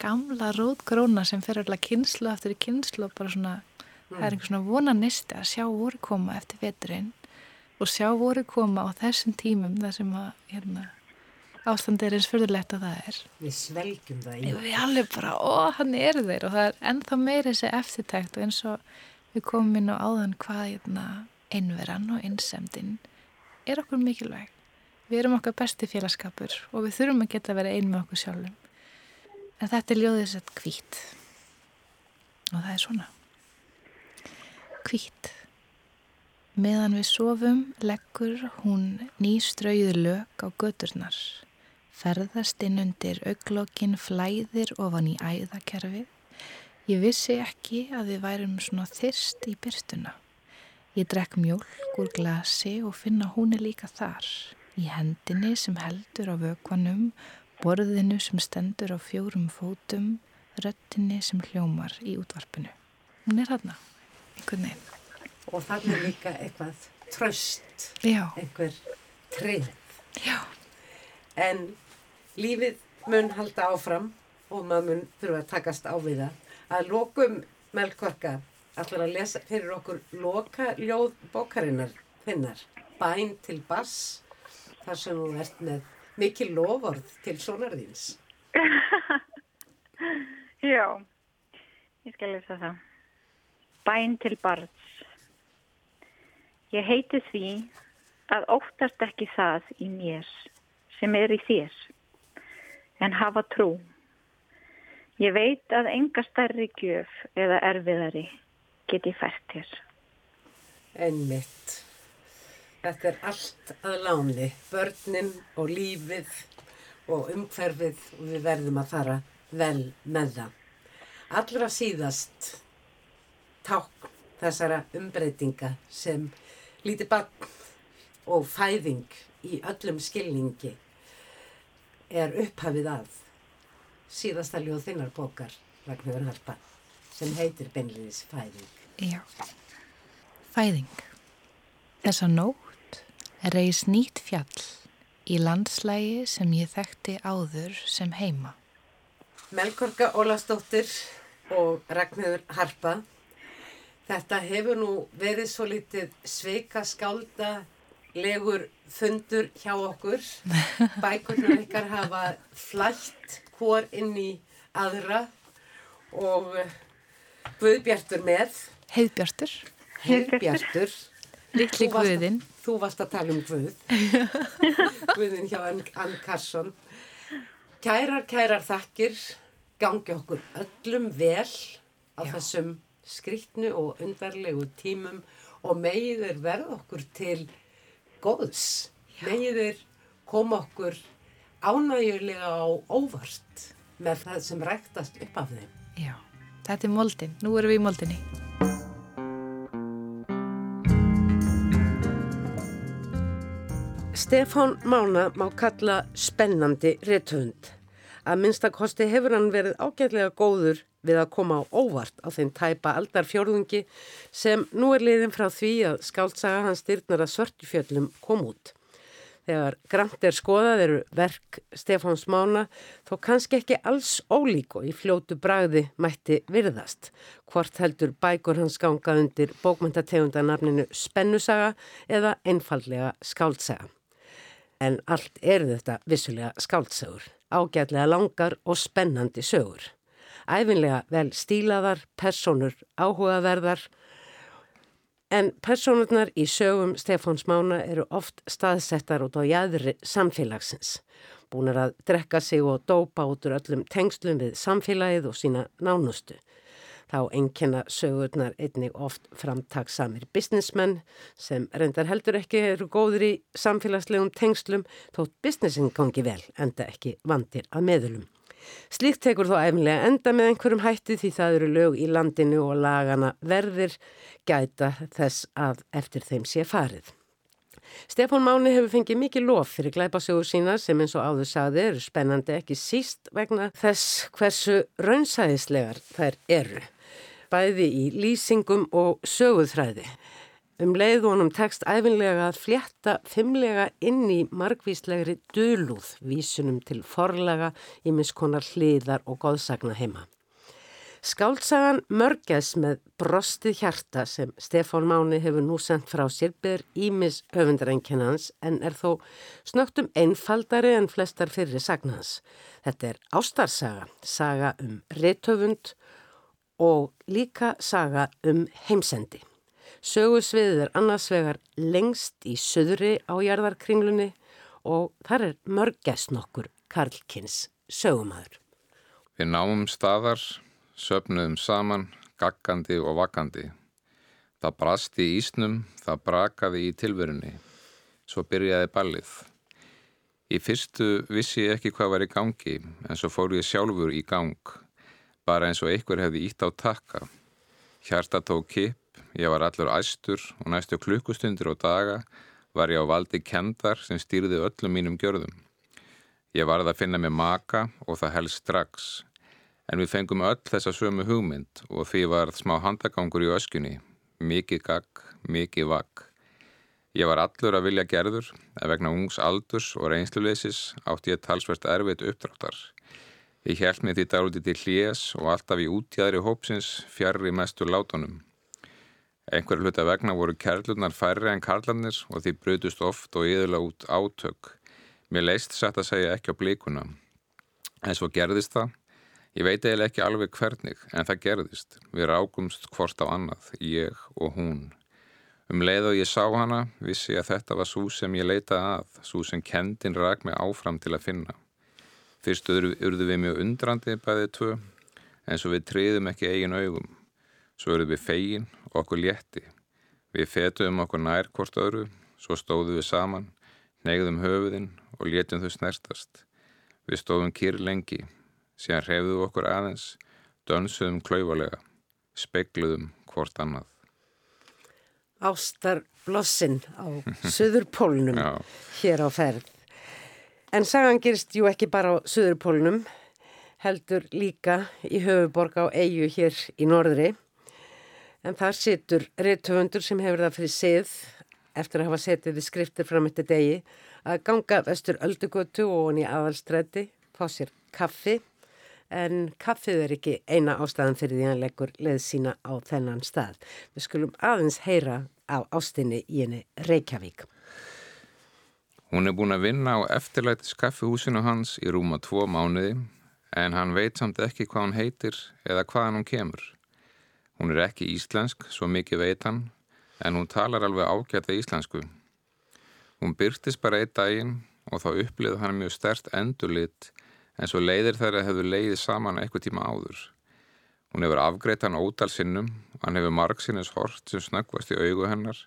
gamla rótgróna sem fer alltaf kynslu eftir kynslu og bara svona mm. það er einhver svona vonanisti að sjá voru koma eftir veturinn og sjá voru koma á þessum tímum þar sem að hérna, ástandi er eins fyrirlegt að það er. Við svelgjum það í Við alveg bara, ó, hann er þeir. Og það er ennþá meiri þessi eftirtækt og eins og við komum inn á áðan hvað hérna, einveran og einsemdin er okkur mikilvæg. Við erum okkar besti félagskapur og við þurfum að geta að vera ein með okkur sjálfum. En þetta er ljóðið sett kvít. Og það er svona. Kvít. Meðan við sofum leggur hún nýstrauðu lög á göturnar. Ferðast inn undir auglokkin flæðir ofan í æðakerfið. Ég vissi ekki að við værum svona þyrst í byrstuna. Ég drekk mjölk úr glasi og finna hún er líka þar. Í hendinni sem heldur á vökvanum, borðinu sem stendur á fjórum fótum, röttinni sem hljómar í útvarpinu. Hún er þarna, einhvern veginn. Og þannig er líka eitthvað tröst, Já, einhver treyð. já, En lífið mun halda áfram og maður mun þurfa að takast á við það. Að lokum Melkorka ætlar að lesa fyrir okkur loka ljóð bókarinnar finnar. Bæn til bass, þar sem þú ert með mikil loford til sonarðins. Já, ég skal lesa það. Bæn til barns. Ég heiti því að óttast ekki það í mér sem er í þér, en hafa trú. Ég veit að enga stærri gjöf eða erfiðari geti fært þér. Einmitt. Þetta er allt að láni, börnin og lífið og umhverfið og við verðum að fara vel með það. Allra síðast ták þessara umbreytinga sem lítið barn og fæðing í öllum skilningi er upphafið að síðasta ljóð þinnar bókar Ragnhjóður Harpa sem heitir beinliðis fæðing. Já. Fæðing. Þessa nótt reys nýtt fjall í landslægi sem ég þekkti áður sem heima. Melkorka Ólastóttir og Ragnhjóður Harpa. Þetta hefur nú verið svo litið sveika skálda legur fundur hjá okkur. Bækurnar ykkar hafa flætt hvor inn í aðra og Guðbjartur með, Heiðbjartur, Heiðbjartur. varst- guðinn. Þú varst að tala um Guð. Guðin hjá Ann, Ann Karsson. Kærar, kærar þakkir. Gangi okkur öllum vel á Já. þessum skrýtnu og undarlegu tímum og megið þeir verða okkur til góðs. Megið þeir koma okkur ánægjulega á óvart með það sem ræktast upp af þeim. Já, þetta er moldin. Nú erum við í moldinni. Stefán Mána má kalla spennandi rithöfund. Að minnstakosti hefur hann verið ágætlega góður við að koma á óvart á þeim tæpa aldarfjörðungi sem nú er liðin frá því að skáldsaga hans styrnar að svörtufjöllum kom út. Þegar grannt er skoðað eru verk Stefáns Mána þó kannski ekki alls ólík og í fljótu bragði mætti virðast. Hvort heldur bækur hans ganga undir bókmyndategundanafninu Spennusaga eða einfallega skáldsaga. En allt eru þetta vissulega skáldsögur, ágætlega langar og spennandi sögur. Æfinlega vel stílaðar, personur áhugaverðar, en personurnar í sögum Stefáns Mána eru oft staðsettar út á jæðri samfélagsins. Búnar að drekka sig og dópa út úr öllum tengslum við samfélagið og sína nánustu. Þá enkenna sögurnar einnig oft framtaksamir businessmenn sem reyndar heldur ekki eru góður í samfélagslegum tengslum þótt businessin gangi vel enda ekki vandir að meðlum. Slíkt tekur þó æfnilega enda með einhverjum hætti því það eru lög í landinu og lagana verðir gæta þess að eftir þeim sé farið. Stefán Máni hefur fengið mikið lof fyrir glæpasögur sína sem eins og áður sagði eru spennandi ekki síst vegna þess hversu raunsæðislegar þær eru. Bæði í lýsingum og söguðþræði. Um leið honum tekst æfinlega að flétta fimmlega inn í margvíslegri dölúð vísunum til forlaga í miskonar hliðar og góðsagna heima. Skáltsagan Mörgæs með brostið hjarta sem Stefán Máni hefur nú sendt frá sér ber ímis höfundarenkennans en er þó snögtum einfaldari en flestar fyrir sagnans. Þetta er ástarsaga, saga um rithöfund og líka saga um heimsendi. Sögusviðið er annars vegar lengst í söðri á jarðarkringlunni og þar er Mörgæs nokkur Karlkins sögumæður. Við náum staðar, söpnuðum saman, gaggandi og vakandi. Það brasti í ísnum, það brakaði í tilverunni. Svo byrjaði ballið. Í fyrstu vissi ég ekki hvað var í gangi, en svo fór ég sjálfur í gang. Bara eins og einhver hefði ítt á takka. Hjarta tók kipp, ég var allur æstur og næstu klukkustundir og daga var ég á valdi kendar sem stýrði öllum mínum gjörðum. Ég varði að finna mig maka og það helst strax. En við fengum öll þessa sömu hugmynd og því var smá handagangur í öskunni. Mikið gagg, mikið vagg. Ég var allur að vilja gerður, en vegna ungs aldurs og reynsluleysis átti ég talsvert erfitt uppdráttar. Ég held mig því dálítið til hlés og alltaf í útjæðri hópsins fjarrri mestur látunum. Einhverju hluta vegna voru kærlunar færri en karlanir og því brutust oft og yðurlega út átök. Mér leist satt að segja ekki á blíkuna. En svo gerðist það. Ég veit eiginlega ekki alveg hvernig, en það gerðist. Við rákumst hvort á annað, ég og hún. Um leið og ég sá hana, vissi ég að þetta var svo sem ég leitaði að, svo sem kendin rak mig áfram til að finna. Fyrst urðu við mjög undrandi bæðið tvö, en svo við triðum ekki eigin augum. Svo urðu við fegin og okkur létti. Við fetuðum okkur nær hvort öðru, svo stóðum við saman, negðum höfuðinn og létum þau snertast. Við stóðum kýr lengi, síðan hrefðum okkur aðeins, dönsuðum klauvalega, speikluðum hvort annað. Ástar Blossin á Suðurpólnum hér á ferð. En sagan gerist jú ekki bara á Suðurpólunum, heldur líka í höfuborg á eigu hér í norðri. En þar situr reytöfundur sem hefur það fyrir sið, eftir að hafa setið við skriftir fram eftir degi, að ganga vestur öldugötu og honi aðalstræti, fá sér kaffi. En kaffið er ekki eina ástæðan fyrir því hann leggur leð sína á þennan stað. Við skulum aðeins heyra á ástinni í henni Reykjavík. Hún er búin að vinna á eftirlætis kaffihúsinu hans í rúma tvo mánuði en hann veit samt ekki hvað hann heitir eða hvaðan hún kemur. Hún er ekki íslensk, svo mikið veit hann, en hún talar alveg ágæta íslensku. Hún byrtist bara einn daginn og þá upplýði hann mjög stert endurlit en svo leiðir þær að hefur leiðið saman eitthvað tíma áður. Hún hefur afgreitt hann ótal sinnum, hann hefur margsinnes hort sem snöggvast í augu hennar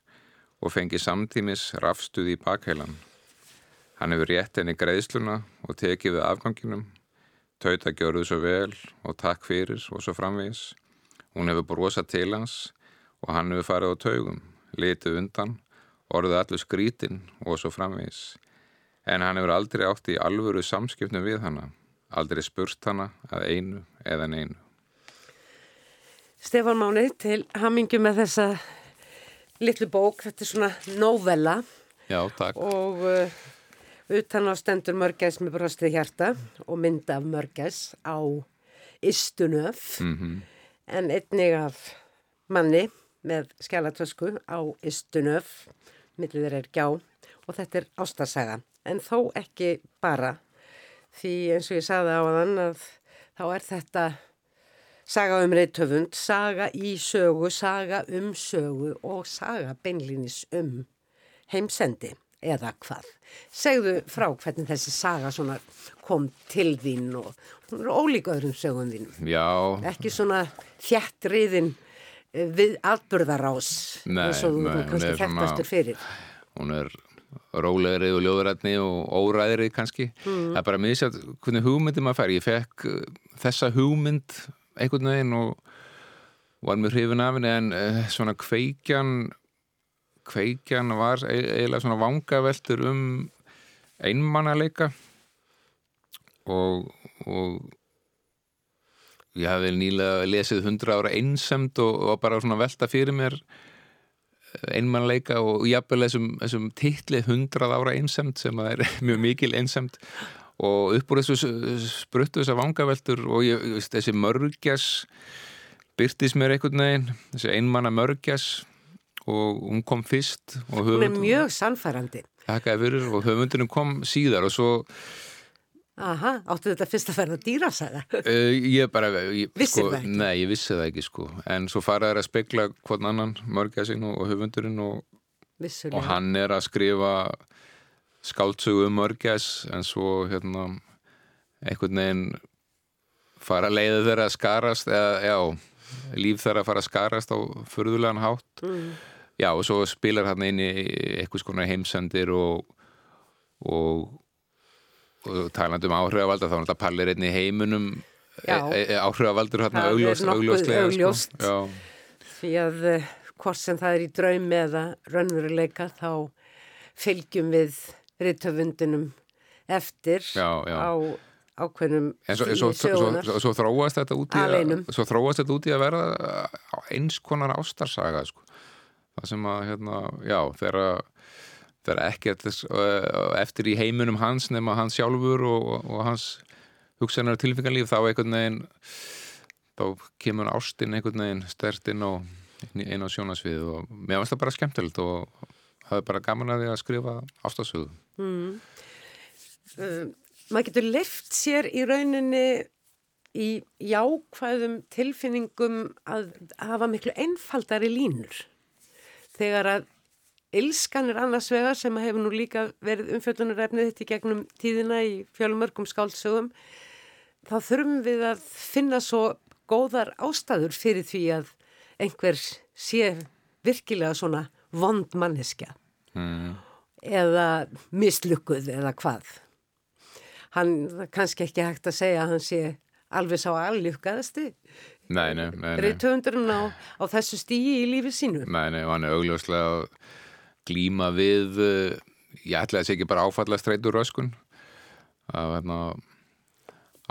og fengið samtímis rafstuði í bakheilan. Hann hefur rétt henni greiðsluna og tekið við afganginum, tauta gjörðu svo vel og takk fyrir og svo framvegis. Hún hefur brosað til hans og hann hefur farið á taugum, litið undan, orðið allur skrítinn og svo framvegis. En hann hefur aldrei átt í alvöru samskipnum við hanna, aldrei spurt hanna að einu eða neinu. Stefán Máni, til hamingu með þessa litlu bók, þetta er svona novella. Já, takk. Og uh, Utan á stendur mörgæs með brostið hjarta og mynda af mörgæs á Istunöf mm -hmm. en einnig af manni með skjálatösku á Istunöf, millið þeir er gjá og þetta er ástasaga en þó ekki bara. Því eins og ég saði á þann að þá er þetta saga um reytöfund, saga í sögu, saga um sögu og saga beinlinis um heimsendi eða hvað. Segðu frá hvernig þessi saga kom til þín og hún er ólíka öðrum sögum þín. Já. Ekki svona þjættriðin eh, við atbyrðarás eins og þú kannski þekktastur fyrir. Hún er rólegri og ljóðrætni og óræðri kannski. Mm. Það er bara að misja hvernig hugmyndi maður fær. Ég fekk eh, þessa hugmynd einhvern veginn og var mjög hrifin af henni en uh, svona kveikjan kveikjan var e- eiginlega svona vangaveltur um einmannaleika og, og ég hafði nýlega lesið hundra ára einsemt og, og bara svona velta fyrir mér einmannleika og jafnvel þessum, þessum titli hundrað ára einsemt sem er mjög mikil einsemt og upp úr þessu spruttu þessar vangaveltur og ég, þessi mörgjas byrtist mér einhvern veginn þessi einmanna mörgjas og hún kom fyrst Hún er mjög sannfærandi. Og höfundunum kom síðar og svo Aha, áttu þetta fyrst að ferða dýrafsæða? Uh, ég bara ég, sko? Nei, ég vissi það ekki sko. En svo faraði að spekla hvern annan mörgæsin og, og höfundurinn og, og hann er að skrifa skáltsögu um mörgæs en svo hérna einhvern veginn fara að leiða þeirra að skarast eða já, líf þeirra að fara að skarast á förðulegan hátt. Mm já og svo spilar hann inn í eitthvað svona heimsendir og og, og taland um áhrifavalda þá er þetta pallir einni heimunum Já. e, e, áhrifavaldur er augljóst, augljóslega augljóst. Sko. Því að eh, hvort sem það er í draumi eða raunveruleika þá fylgjum við rithöfundinum eftir Já, já. á ákveðnum En svo, svo, svo, svo, þróast þetta út í að, svo þróast þetta út í að verða eins konar ástarsaga sko. Það sem að hérna, já, þegar uh, eftir í heiminum hans nema hans sjálfur og, og hans hugsanar tilfengarlíf þá einhvern veginn þá kemur ástin einhvern veginn stert inn á, á sjónasvið og mér finnst það bara skemmtilegt og það er bara gaman að því að skrifa ástarsögu maður getur lift sér í rauninni í jákvæðum tilfinningum að hafa miklu einfaldari línur þegar að Ilskan er annars vegar sem hefur nú líka verið umfjöldunarefnið þetta í gegnum tíðina í fjölmörgum skáldsögum þá þurfum við að finna svo góðar ástæður fyrir því að einhver sé virkilega svona vond manneskja mm. eða mislukkuð eða hvað. Hann kannski ekki hægt að segja að hann sé alveg sá allukkaðasti Nei, nei, nei, nei. reytöfundurinn á, á þessu stígi í lífi sínu. Nei, nei, og hann er augljóslega að glíma við uh, ég ætla að segja ekki bara áfalla streitur röskun að hérna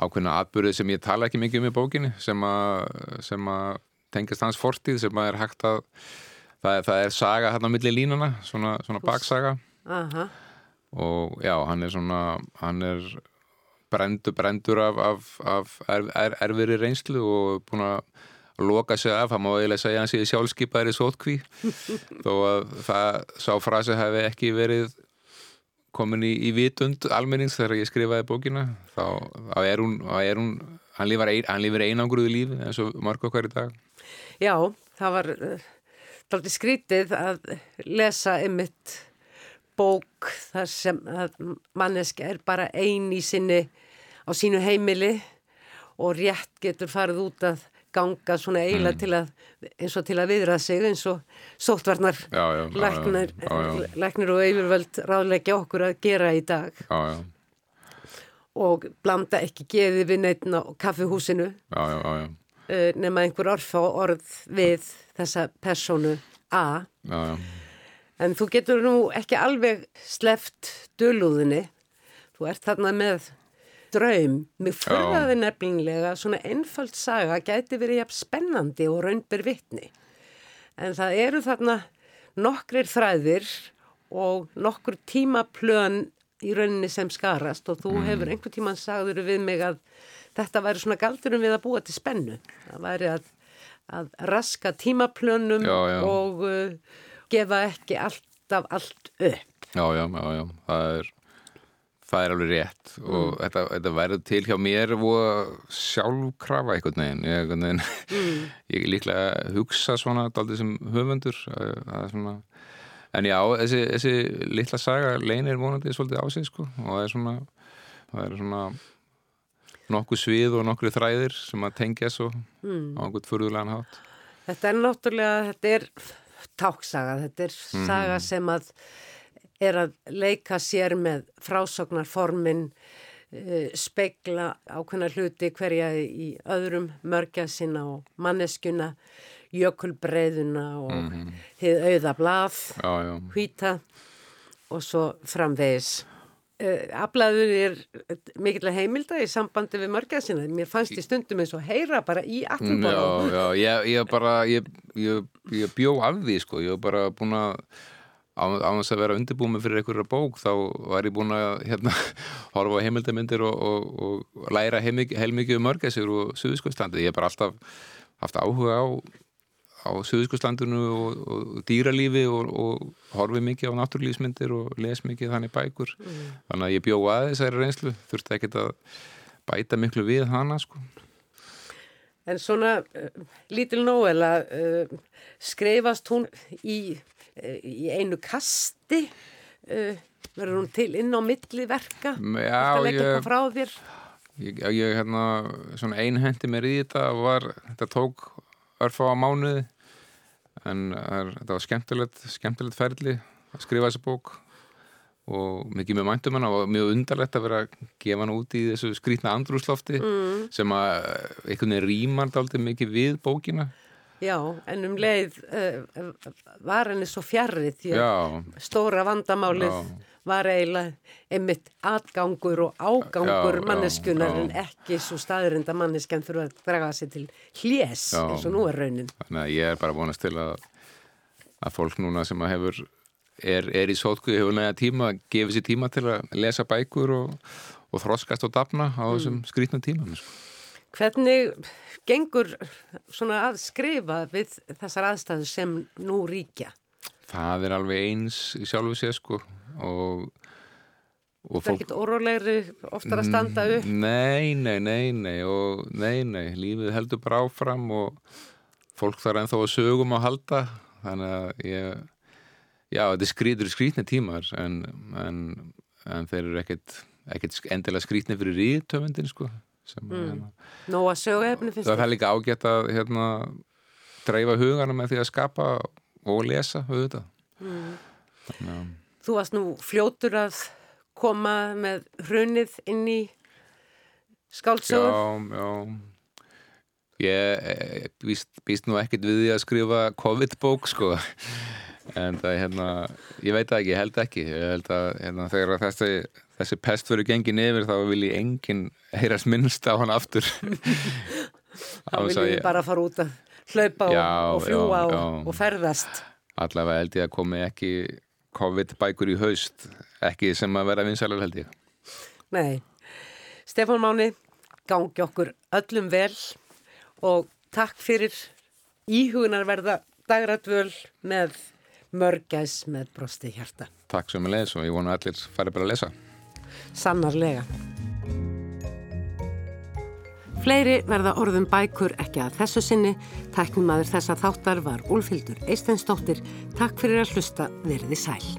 ákveðna atbyrðið sem ég tala ekki mikið um í bókinni sem að, sem að tengast hans fortíð sem að er hægt að það er, það er saga hérna á milli línuna svona, svona baksaga Aha, og já, hann er svona hann er brendur, brendur af, af, af er, er, erfiri reynslu og búin að loka sig af, það má eiginlega segja sjálfskeipaðir í sótkví þó að það sá frasi hefði ekki verið komin í, í vitund almennings þegar ég skrifaði bókina. Þá, þá er hún, þá er hún hann lifir, ein, lifir einangruðu lífi eins og marg okkar í dag. Já, það var uh, dálítið skrítið að lesa ymmit bók þar sem að manneska er bara ein í sinni á sínu heimili og rétt getur farið út að ganga svona eiginlega til að eins og til að viðra sig eins og sóttvarnar læknir, og yfirvöld ráðleggja okkur að gera í dag. Já, já, og blanda ekki geði við neittn á kaffihúsinu já, uh, nema einhver orð á orð við þessa personu A. En þú getur nú ekki alveg sleft dölúðinni þú ert þarna með draum. Mig fyrraði nefnilega svona einföld saga gæti verið jafn spennandi og raunbyr vittni en það eru þarna nokkrir þræðir og nokkur tímaplön í rauninni sem skarast og þú hefur einhver tíman sagður við mig að þetta væri svona galdurum við að búa til spennu. Það væri að, að raska tímaplönum Já, já. og uh, gefa ekki alltaf allt upp. Já, já, já, já, það er það er alveg rétt og þetta, þetta verður til hjá mér og sjálfkrafa einhvern veginn. Ég, einhvern veginn, ég líklega hugsa svona daldið sem höfundur svona en já, þessi, þessi litla saga leynir vonandi svolítið á sig sko og það er svona það er svona nokkuð svið og nokkuð þræðir sem að tengja svo á einhvern furðulegan hátt. Þetta er náttúrulega, þetta er táksaga, þetta er saga sem að er að leika sér með frásóknarformin, uh, speigla ákveðna hluti hverja í öðrum mörgja sinna og manneskjuna, jökulbreiðuna og mm hið auða blað, hvíta og svo framvegis. Uh, Aflaður er mikill heimilda í sambandi við mörgja sinna. Mér fannst í stundum eins og heyra bara í aftunbóla. Já, já, ég, ég bara ég, ég, ég bjó af því sko ég var bara búin að á, þess að vera undirbúið með fyrir einhverja bók þá var ég búin að hérna, horfa á heimildamindir og, og, og læra heilmikið um mörgæsir og Suðuskostlandi, ég hef bara alltaf haft áhuga á á Suðuskostlandinu og, og dýralífi og, og horfið mikið á náttúrlífsmyndir og les mikið þannig bækur. Þannig að ég bjó að þessari reynslu þurfti ekkert að bæta miklu við hana sko. En svona uh, lítil Nóela, uh, skrifast hún í, í einu kasti, uh, verður hún til inn á milli verka? Já, Þetta leggja ég- eitthvað frá þér? Ég, ég hérna, svona einhendi mér í þetta var, þetta tók örfá á mánuði en er, þetta var skemmtilegt, skemmtilegt ferli að skrifa þessa bók og mikið með mæntum hana og mjög undarlegt að vera að gefa hana út í þessu skrítna andrúslofti mm. sem að einhvern veginn rýmar aldrei mikið við bókina Já, en um leið uh, var henni svo fjarrið því að stóra vandamálið Já. var eiginlega einmitt atgangur og ágangur já, manneskunar já, en ekki svo staðrinda manneskan fyrir að draga sig til hljés eins og nú er raunin. Þannig að ég er bara vonast til að, að fólk núna sem hefur er, er í sótku, hefur næja tíma gefa sér tíma til að lesa bækur og, og þroskast og dapna á mm. þessum skrítnum tíma. Hvernig gengur svona að skrifa við þessar aðstæðu sem nú ríkja? Það er alveg eins sjálfu sér sko og Það er ekkit órólegri oftar að standa upp? Nei, nei, nei, nei og nei, nei, lífið heldur bara áfram og fólk þarf ennþá að sögum að halda þannig að ég Já, þetta er skrítur skrítni tímar en, en, en þeir eru ekkert, ekkert endilega skrítni fyrir ríðtöfundin sko. Mm. Hérna, Nó að sögu efni fyrst. Það er líka ágætt að hérna, dreifa hugana með því að skapa og lesa auðvitað. Mm. Þannig að... Þú varst nú fljótur að koma með hrunið inn í skáldsögur. Já, já. Ég býst, býst nú ekkert við því að skrifa COVID-bók sko en það er hérna, ég veit það ekki, held ekki. Ég held að hérna, þegar þessi, þessi pest verður gengin yfir þá vil ég enginn heyrast minnst á hann aftur. Þá vil ég, ég bara fara út að hlaupa já, og, og fljúa já, og, og ferðast. Allavega held ég að komi ekki COVID bækur í haust ekki sem að vera vinsælar held ég. Nei, Stefán Máni gangi okkur öllum vel og takk fyrir íhugunarverða dagrætvöl með mörgæs með brosti hjarta. Takk sem ég les og ég vona allir fari bara að lesa. Sannarlega. Fleiri verða orðum bækur ekki að þessu sinni. Tæknum aður þessa þáttar var Úlfildur Eisteinsdóttir. Takk fyrir að hlusta verði sæl.